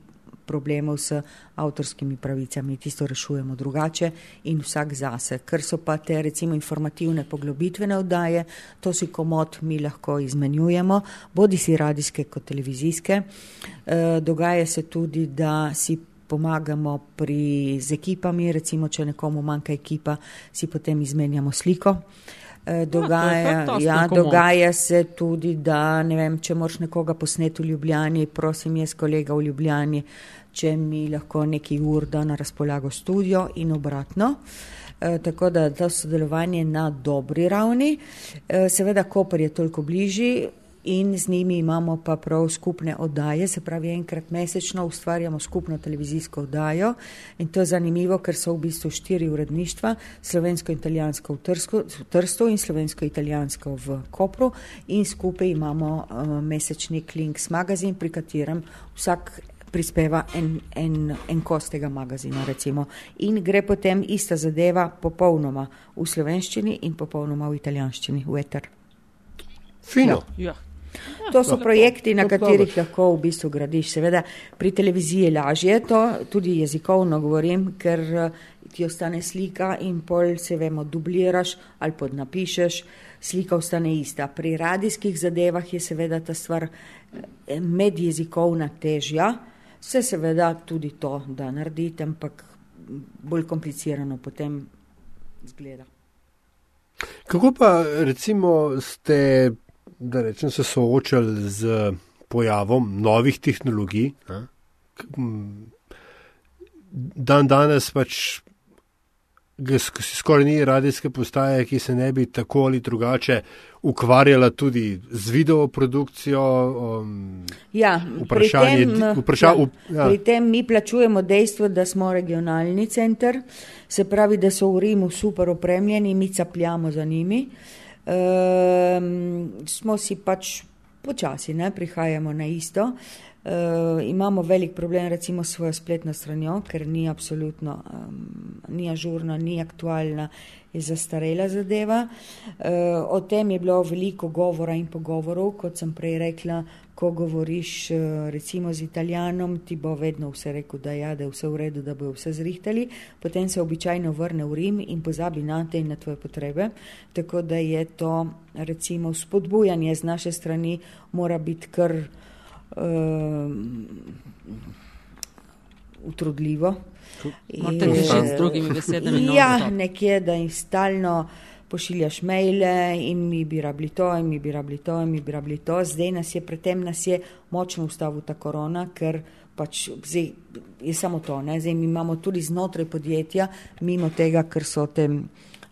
problemov s avtorskimi pravicami, tisto rešujemo drugače in vsak zase. Ker so pa te recimo informativne poglobitvene oddaje, to si komod mi lahko izmenjujemo, bodi si radijske kot televizijske. E, dogaja se tudi, da si pomagamo pri, z ekipami, recimo, če nekomu manjka ekipa, si potem izmenjamo sliko. E, dogaja, ja, dogaja se tudi, da ne vem, če moraš nekoga posneti v Ljubljani, prosim jaz kolega v Ljubljani, če mi lahko neki ur da na razpolago studio in obratno. E, tako da to sodelovanje na dobri ravni. E, seveda, Koper je toliko bližji in z njimi imamo pa prav skupne oddaje, se pravi, enkrat mesečno ustvarjamo skupno televizijsko oddajo in to je zanimivo, ker so v bistvu štiri uredništva, slovensko-italijansko v, v Trstu in slovensko-italijansko v Kopru in skupaj imamo uh, mesečni Klinks magazin, pri katerem vsak prispeva en, en, en kos tega magazina. Recimo. In gre potem ista zadeva popolnoma v slovenščini in popolnoma v italijanščini, v eter. Fino. Ja. Ja, to so projekti, na katerih lahko v bistvu gradiš. Seveda pri televiziji je lažje to, tudi jezikovno govorim, ker eh, ti ostane slika in pol se vemo, dubliraš ali podnapišeš, slika ostane ista. Pri radijskih zadevah je seveda ta stvar eh, medjezikovna težja. Se seveda tudi to, da naredite, ampak bolj komplicirano potem zgleda. Kako pa recimo ste, da rečem, se soočali z pojavom novih tehnologij? Ne? Dan danes pač skoraj ni radijske postaje, ki se ne bi tako ali drugače ukvarjala tudi z videoprodukcijo. Um, ja, vprašanje, pri, tem, vpraša, ja, ja. pri tem mi plačujemo dejstvo, da smo regionalni center, se pravi, da so v Rimu super opremljeni, mi capljamo za njimi. Um, smo si pač počasi, ne prihajamo na isto. Uh, imamo velik problem recimo s svojo spletno stranjo, ker ni absolutno, um, ni ažurna, ni aktualna, je zastarela zadeva. Uh, o tem je bilo veliko govora in pogovorov, kot sem prej rekla, ko govoriš uh, recimo z italijanom, ti bo vedno vse rekel, da, ja, da je vse v redu, da bo vse zrihtali, potem se običajno vrne v Rim in pozabi na te in na tvoje potrebe. Tako da je to recimo spodbujanje z naše strani mora biti kar utrudljivo. Morate rešiti z drugimi besedami. Ja, nekje, da jim stalno pošiljaš maile in mi bi rabili to, in mi bi rabili to, in mi bi rabili to. Zdaj nas je, predtem nas je močno ustavil ta korona, ker pač zdaj je samo to. Ne? Zdaj mi imamo tudi znotraj podjetja, mimo tega, ker so tem.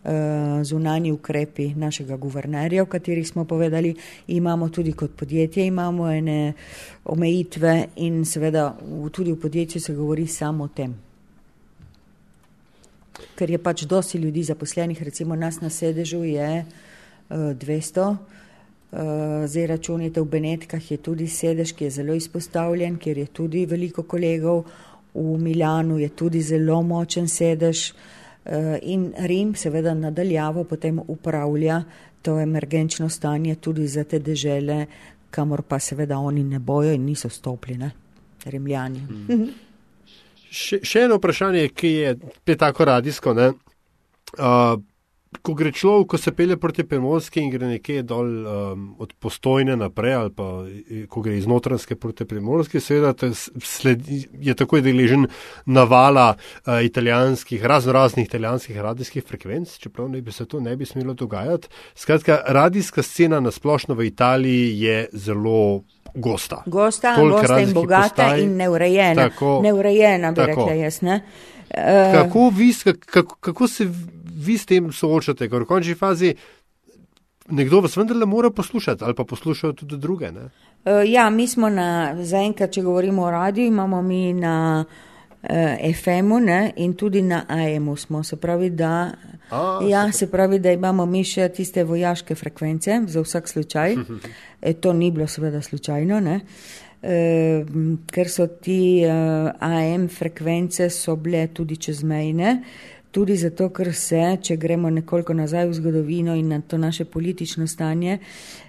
Eh, zunani ukrepi našega guvernerja, o katerih smo povedali, imamo tudi kot podjetje, imamo ene omejitve in seveda tudi v podjetju se govori samo o tem. Ker je pač dosti ljudi zaposlenih, recimo nas na sedežu je uh, 200, uh, zdaj računite v Benetkah je tudi sedež, ki je zelo izpostavljen, ker je tudi veliko kolegov, v Miljanu je tudi zelo močen sedež. Uh, in Rim seveda nadaljavo potem upravlja to emergenčno stanje tudi za te dežele, kamor pa seveda oni ne bojo in niso stopljene, rimljani. Hmm. Še, še eno vprašanje, ki je tako radijsko. Uh, ko gre človek, ko se pele proti Primorski in gre nekje dol um, od postojne naprej, ali pa ko gre iz notranske proti Primorski, seveda sledi, je takoj deležen navala uh, italijanskih, razno raznih italijanskih radijskih frekvenc, čeprav ne bi se to ne bi smelo dogajati. Skratka, radijska scena na splošno v Italiji je zelo. Gosta, gosta, gosta in bogata postaj, in neurejena. Tako, neurejena, bi tako. rekla jaz. Ne? Uh, kako, vi, kako, kako se vi s tem soočate, ker v končni fazi nekdo vas vendarle mora poslušati ali pa poslušajo tudi druge. Ne? Uh, ja, mi smo na, zaenkrat, če govorimo o radiju, imamo mi na uh, FM-u in tudi na AM-u smo. Se pravi, da, A, ja, se pravi, da imamo mi še tiste vojaške frekvence za vsak slučaj. e, to ni bilo seveda slučajno. Ne? Ker so ti uh, AM frekvence so bile tudi čezmejne, tudi zato, ker se, če gremo nekoliko nazaj v zgodovino in na to naše politično stanje,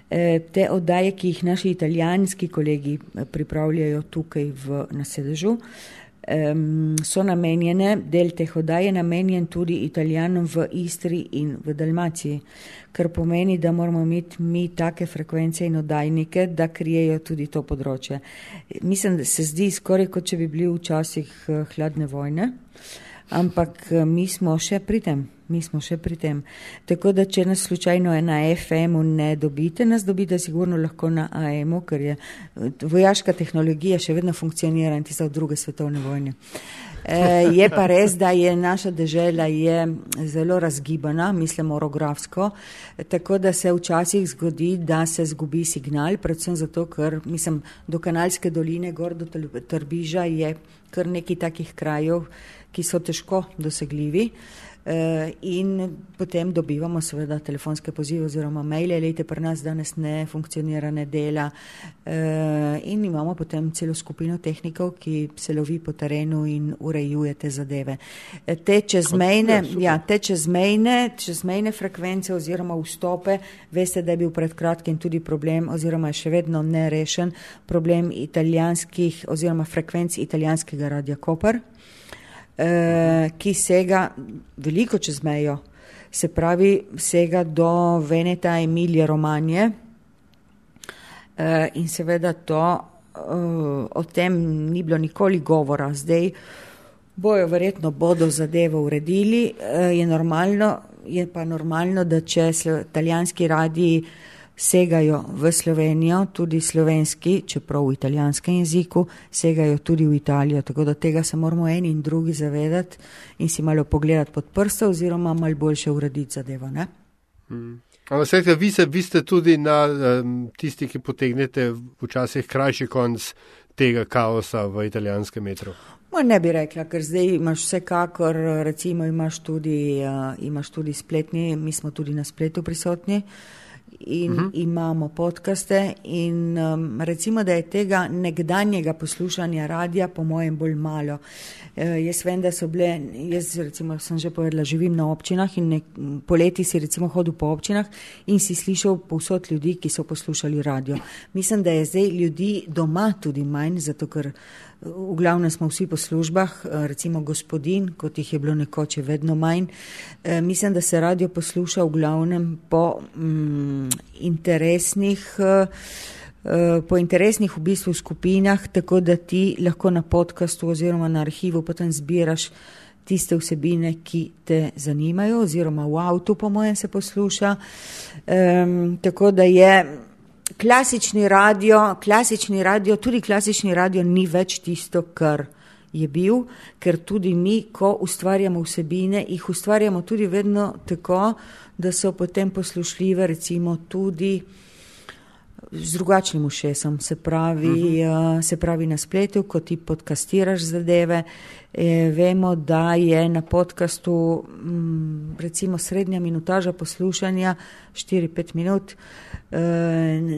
eh, te oddaje, ki jih naši italijanski kolegi eh, pripravljajo tukaj v nasedežu, so namenjene, del teh oddaj je namenjen tudi italijanom v Istri in v Dalmaciji, kar pomeni, da moramo imeti mi take frekvence in oddajnike, da krijejo tudi to področje. Mislim, da se zdi skoraj, kot če bi bili v časih eh, hladne vojne ampak eh, mi smo še pri tem. Mi smo še pri tem. Tako da, če nas slučajno na FM-u ne dobite, nas dobite sigurno lahko na AM-u, ker je eh, vojaška tehnologija še vedno funkcionira in tista od druge svetovne vojne. E, je pa res, da je naša dežela je zelo razgibana, mislim orografsko, tako da se včasih zgodi, da se zgubi signal, predvsem zato, ker mislim, do kanalske doline, gor do Trbiža je kar nekaj takih krajev, ki so težko dosegljivi. Uh, in potem dobivamo seveda telefonske pozive oziroma maile, lejte pri nas danes ne funkcionira, ne dela uh, in imamo potem celo skupino tehnikov, ki se lovi po terenu in urejuje te zadeve. Eh, te čezmejne, ja, te čezmejne, čezmejne frekvence oziroma vstope, veste, da je bil pred kratkim tudi problem oziroma je še vedno nerešen problem italijanskih oziroma frekvenc italijanskega radia Koper. Eh, ki sega veliko čez mejo, se pravi, sega do Veneta, Emilije, Romanje. Eh, in seveda to, eh, o tem ni bilo nikoli govora. Zdaj bojo verjetno bodo zadevo uredili, je normalno, je pa normalno, da če se italijanski radiji segajo v Slovenijo, tudi slovenski, čeprav v italijanskem jeziku, segajo tudi v Italijo. Tako da tega se moramo eni in drugi zavedati in si malo pogledati pod prste oziroma malo boljše urediti zadevo. Hmm. Ampak, sekaj, vi, vi ste tudi na um, tisti, ki potegnete včasih krajši konc tega kaosa v italijanskem metru. Ma ne bi rekla, ker zdaj imaš vsekakor, recimo imaš tudi, uh, imaš tudi spletni, mi smo tudi na spletu prisotni. Uh, in uh mhm. -huh. imamo podkaste. In um, recimo, da je tega nekdanjega poslušanja radia, po mojem, bolj malo. Uh, jaz vem, da so bile, jaz recimo, sem že povedala, živim na občinah in nek, poleti si recimo hodil po občinah in si slišal povsod ljudi, ki so poslušali radio. Mislim, da je zdaj ljudi doma tudi manj, zato ker. V glavnem smo vsi po službah, eh, recimo gospodin, kot jih je bilo nekoč, vedno manj. E, mislim, da se radio posluša v glavnem po mm, interesnih. E, Po interesnih v bistvu skupinah, tako da ti lahko na podkastu oziroma na arhivu potem zbiraš tiste vsebine, ki te zanimajo, oziroma v avtu, po mojem, se posluša. Um, tako da je klasični radio, klasični radio, tudi klasični radio ni več tisto, kar je bil, ker tudi mi, ko ustvarjamo vsebine, jih ustvarjamo tudi vedno tako, da so potem poslušljive recimo tudi z drugačnim ušesom, se pravi, uh -huh. uh, se pravi na spletu, ko ti podkastiraš zadeve. E, vemo, da je na podkastu mm, recimo srednja minutaža poslušanja 4-5 minut, e,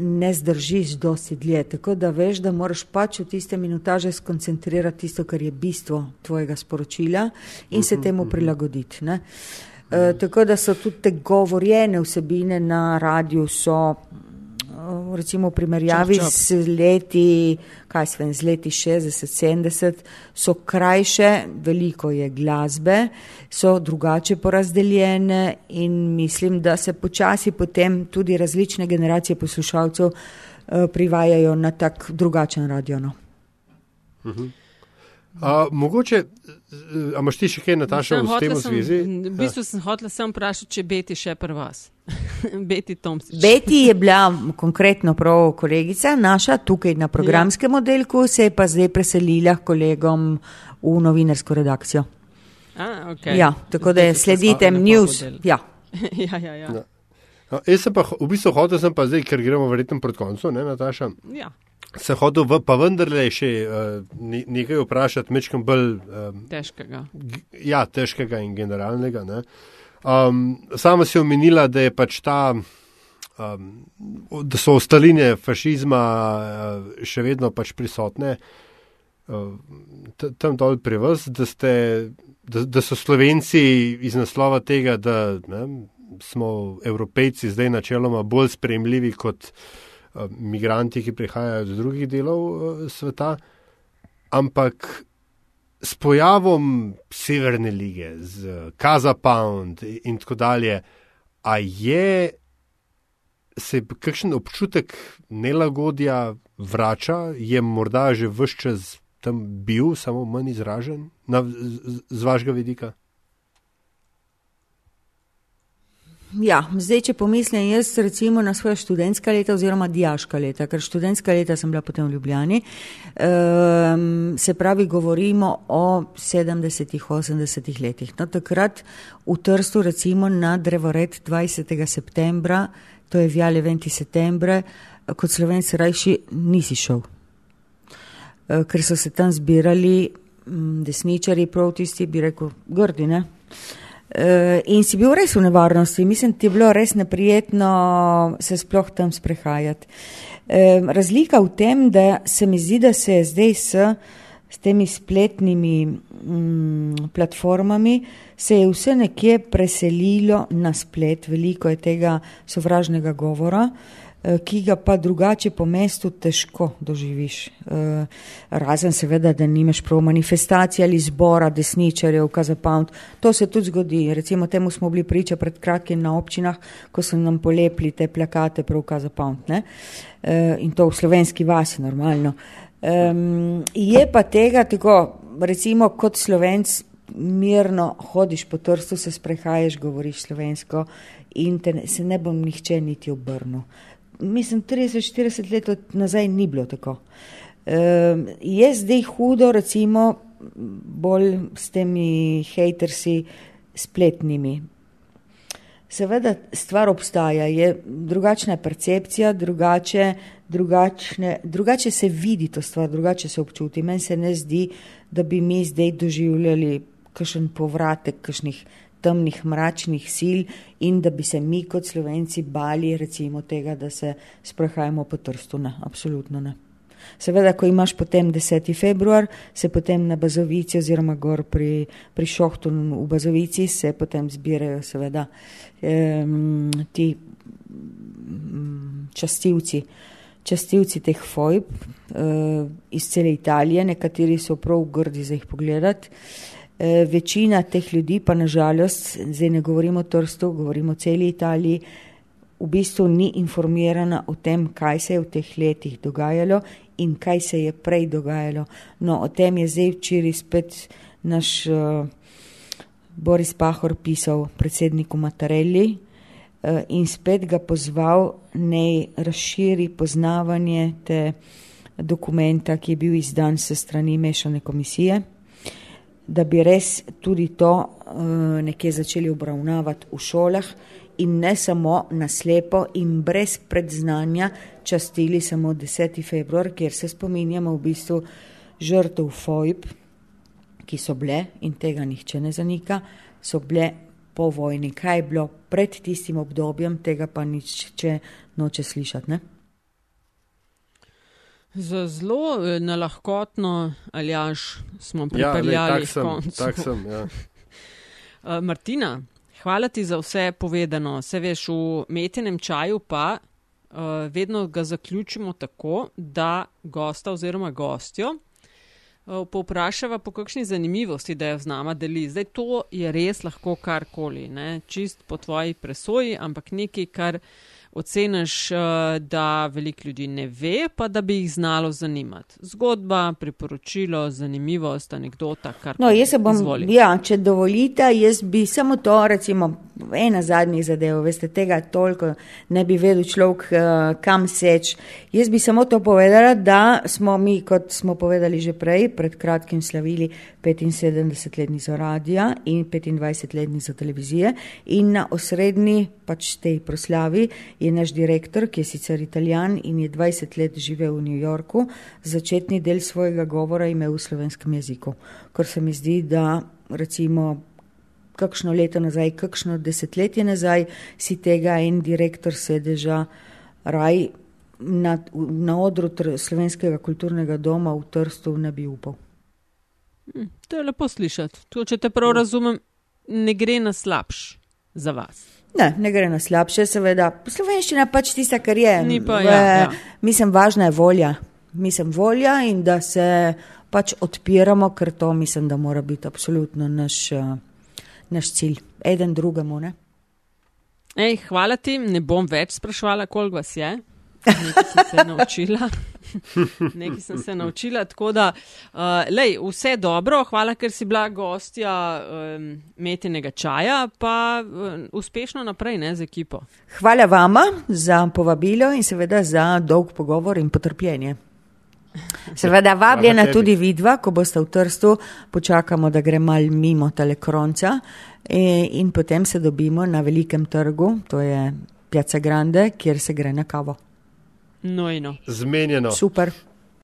ne zdržiš dosti dlje. Tako da veš, da moraš pač v tiste minutaže skoncentrirati tisto, kar je bistvo tvojega sporočila in se mhm, temu mhm. prilagoditi. Ne? E, tako da so tudi te govorjene vsebine na radiju so recimo v primerjavi čop, čop. z leti, kaj se vem, z leti 60-70, so krajše, veliko je glasbe, so drugače porazdeljene in mislim, da se počasi potem tudi različne generacije poslušalcev uh, privajajo na tak drugačen radio. No. Uh -huh. A, mogoče, a imaš ti še kaj, Nataša, v tem zvezi? V bistvu sem hotel sem vprašati, če Beti še pri vas. Beti Tomsič. Beti je bila konkretno prav kolegica naša, tukaj na programskem ja. oddelku, se je pa zdaj preselila kolegom v novinarsko redakcijo. A, okay. Ja, tako da sledite news. Ja. ja, ja, ja. ja. No, jaz sem pa v bistvu hotel, sem pa zdaj, ker gremo verjetno proti koncu, ne, Nataša? Ja se hodil v, pa vendarle še uh, nekaj vprašati, mečkam bolj um, težkega. Ja, težkega in generalnega. Um, sama si omenila, da je pač ta, um, da so ostaline fašizma uh, še vedno pač prisotne uh, tam dol pri vas, da, ste, da, da so slovenci iz naslova tega, da ne, smo evropejci zdaj načeloma bolj spremljivi kot. Eh, migranti, ki prihajajo iz drugih delov eh, sveta, ampak s pojavom Severne lige, z Kazapound in tako dalje, a je se kakšen občutek nelagodja vrača, je morda že vse čas tam bil, samo manj izražen, na, z, z vašega vidika? Ja, zdaj, če pomislim jaz recimo na svoje študentska leta oziroma dijaška leta, ker študentska leta sem bila potem v Ljubljani, um, se pravi, govorimo o 70-ih, 80-ih letih. No, takrat v Trstu recimo na drevored 20. septembra, to je vjale 20. septembre, kot slovenci rajši nisi šel, uh, ker so se tam zbirali desničari, prav tisti, bi rekel, grdi, ne? Uh, in si bil res v nevarnosti, mislim, ti je bilo res neprijetno se sploh tam sprehajati. Razlika v tem, da se mi zdi, da se je zdaj s, s temi spletnimi mm, platformami, se je vse nekje preselilo na splet, veliko je tega sovražnega govora. Eh, ki ga pa drugače po mestu težko doživiš. Eh, razen seveda, da nimaš prav manifestacije ali zbora desničarjev, kazapavnt. To se tudi zgodi. Recimo temu smo bili priča pred kratkim na občinah, ko so nam polepili te plakate prav kazapavnt. Eh, in to v slovenski vasi normalno. Je pa tega tako, recimo kot slovenc, mirno hodiš po trstu, se sprehajaš, govoriš slovensko in te, se ne bom nihče niti obrnil mislim, 30-40 let nazaj ni bilo tako. Uh, je zdaj hudo, recimo, bolj s temi hatersi spletnimi. Seveda stvar obstaja, je drugačna percepcija, drugače, drugačne, drugače se vidi to stvar, drugače se občuti. Meni se ne zdi, da bi mi zdaj doživljali kakšen povratek kakšnih temnih, mračnih sil in da bi se mi kot slovenci bali recimo tega, da se sprehajamo po trstu. Ne, absolutno ne. Seveda, ko imaš potem 10. februar, se potem na Bazovici oziroma gor pri, pri Šohtu v Bazovici se potem zbirajo seveda eh, ti častivci, častivci teh fojb eh, iz cele Italije, nekateri so prav grdi za jih pogledati. Eh, večina teh ljudi pa nažalost, zdaj ne govorimo o Trstu, govorimo o celi Italiji, v bistvu ni informirana o tem, kaj se je v teh letih dogajalo in kaj se je prej dogajalo. No, o tem je zdaj včeraj spet naš uh, Boris Pahor pisal predsedniku Matarelli uh, in spet ga pozval, naj razširi poznavanje te dokumenta, ki je bil izdan se strani mešane komisije, da bi res tudi to uh, nekje začeli obravnavati v šolah in ne samo naslepo in brez predznanja častili samo 10. februar, kjer se spominjamo v bistvu žrtev FOIB, ki so bile in tega nihče ne zanika, so bile po vojni. Kaj je bilo pred tistim obdobjem, tega pa nič če noče slišati. Ne? Za zelo eh, na lahkotno ali až smo pripeljali ja, tak sem, tak sem, ja. uh, Martina, Hvala ti za vse povedano. Se veš, v metenem čaju pa uh, vedno ga zaključimo tako, da gosta oziroma gostjo uh, povprašava po kakšni zanimivosti, da jo z nama deli. Zdaj to je res lahko karkoli, ne? čist po tvoji presoji, ampak nekaj, kar oceniš, eh, da veliko ljudi ne ve, pa da bi jih znalo zanimati. Zgodba, priporočilo, zanimivost, anekdota, kar no, jaz se bom. Ja, če dovolite, jaz bi samo to, recimo, ena zadnjih zadev, veste, tega toliko ne bi vedel človek, uh, kam seč. Jaz bi samo to povedala, da smo mi, kot smo povedali že prej, pred kratkim slavili 75-letnico radija in 25-letnico televizije in na osrednji pač tej proslavi je naš direktor, ki je sicer italijan in je 20 let živel v New Yorku, začetni del svojega govora imel v slovenskem jeziku, kar se mi zdi, da recimo kakšno leto nazaj, kakšno desetletje nazaj, si tega en direktor sedeža raj na, na odru tr, slovenskega kulturnega doma v Trstu ne bi upal. Hm, to je lepo slišati. To, če te prav razumem, ne gre na slabš za vas. Ne, ne gre na slabše, seveda. Slovenščina pač tista, kar je. Pa, v, ja, ja. Mislim, važna je volja. Mislim, volja in da se pač odpiramo, ker to mislim, da mora biti absolutno naš. Uh, naš cilj, eden drugemu. Ej, hvala ti, ne bom več sprašvala, koliko vas je. Nekaj sem se naučila. Nekaj sem se naučila, tako da, uh, lej, vse dobro, hvala, ker si bila gostja um, metenega čaja, pa um, uspešno naprej ne, z ekipo. Hvala vama za povabilo in seveda za dolg pogovor in potrpljenje. Seveda, vabljena tudi vidva, ko boste v Trstu, počakamo, da gre mal mimo telekronca in, in potem se dobimo na velikem trgu, to je Piazza Grande, kjer se gre na kavo. Nojno. Zmenjeno. Super.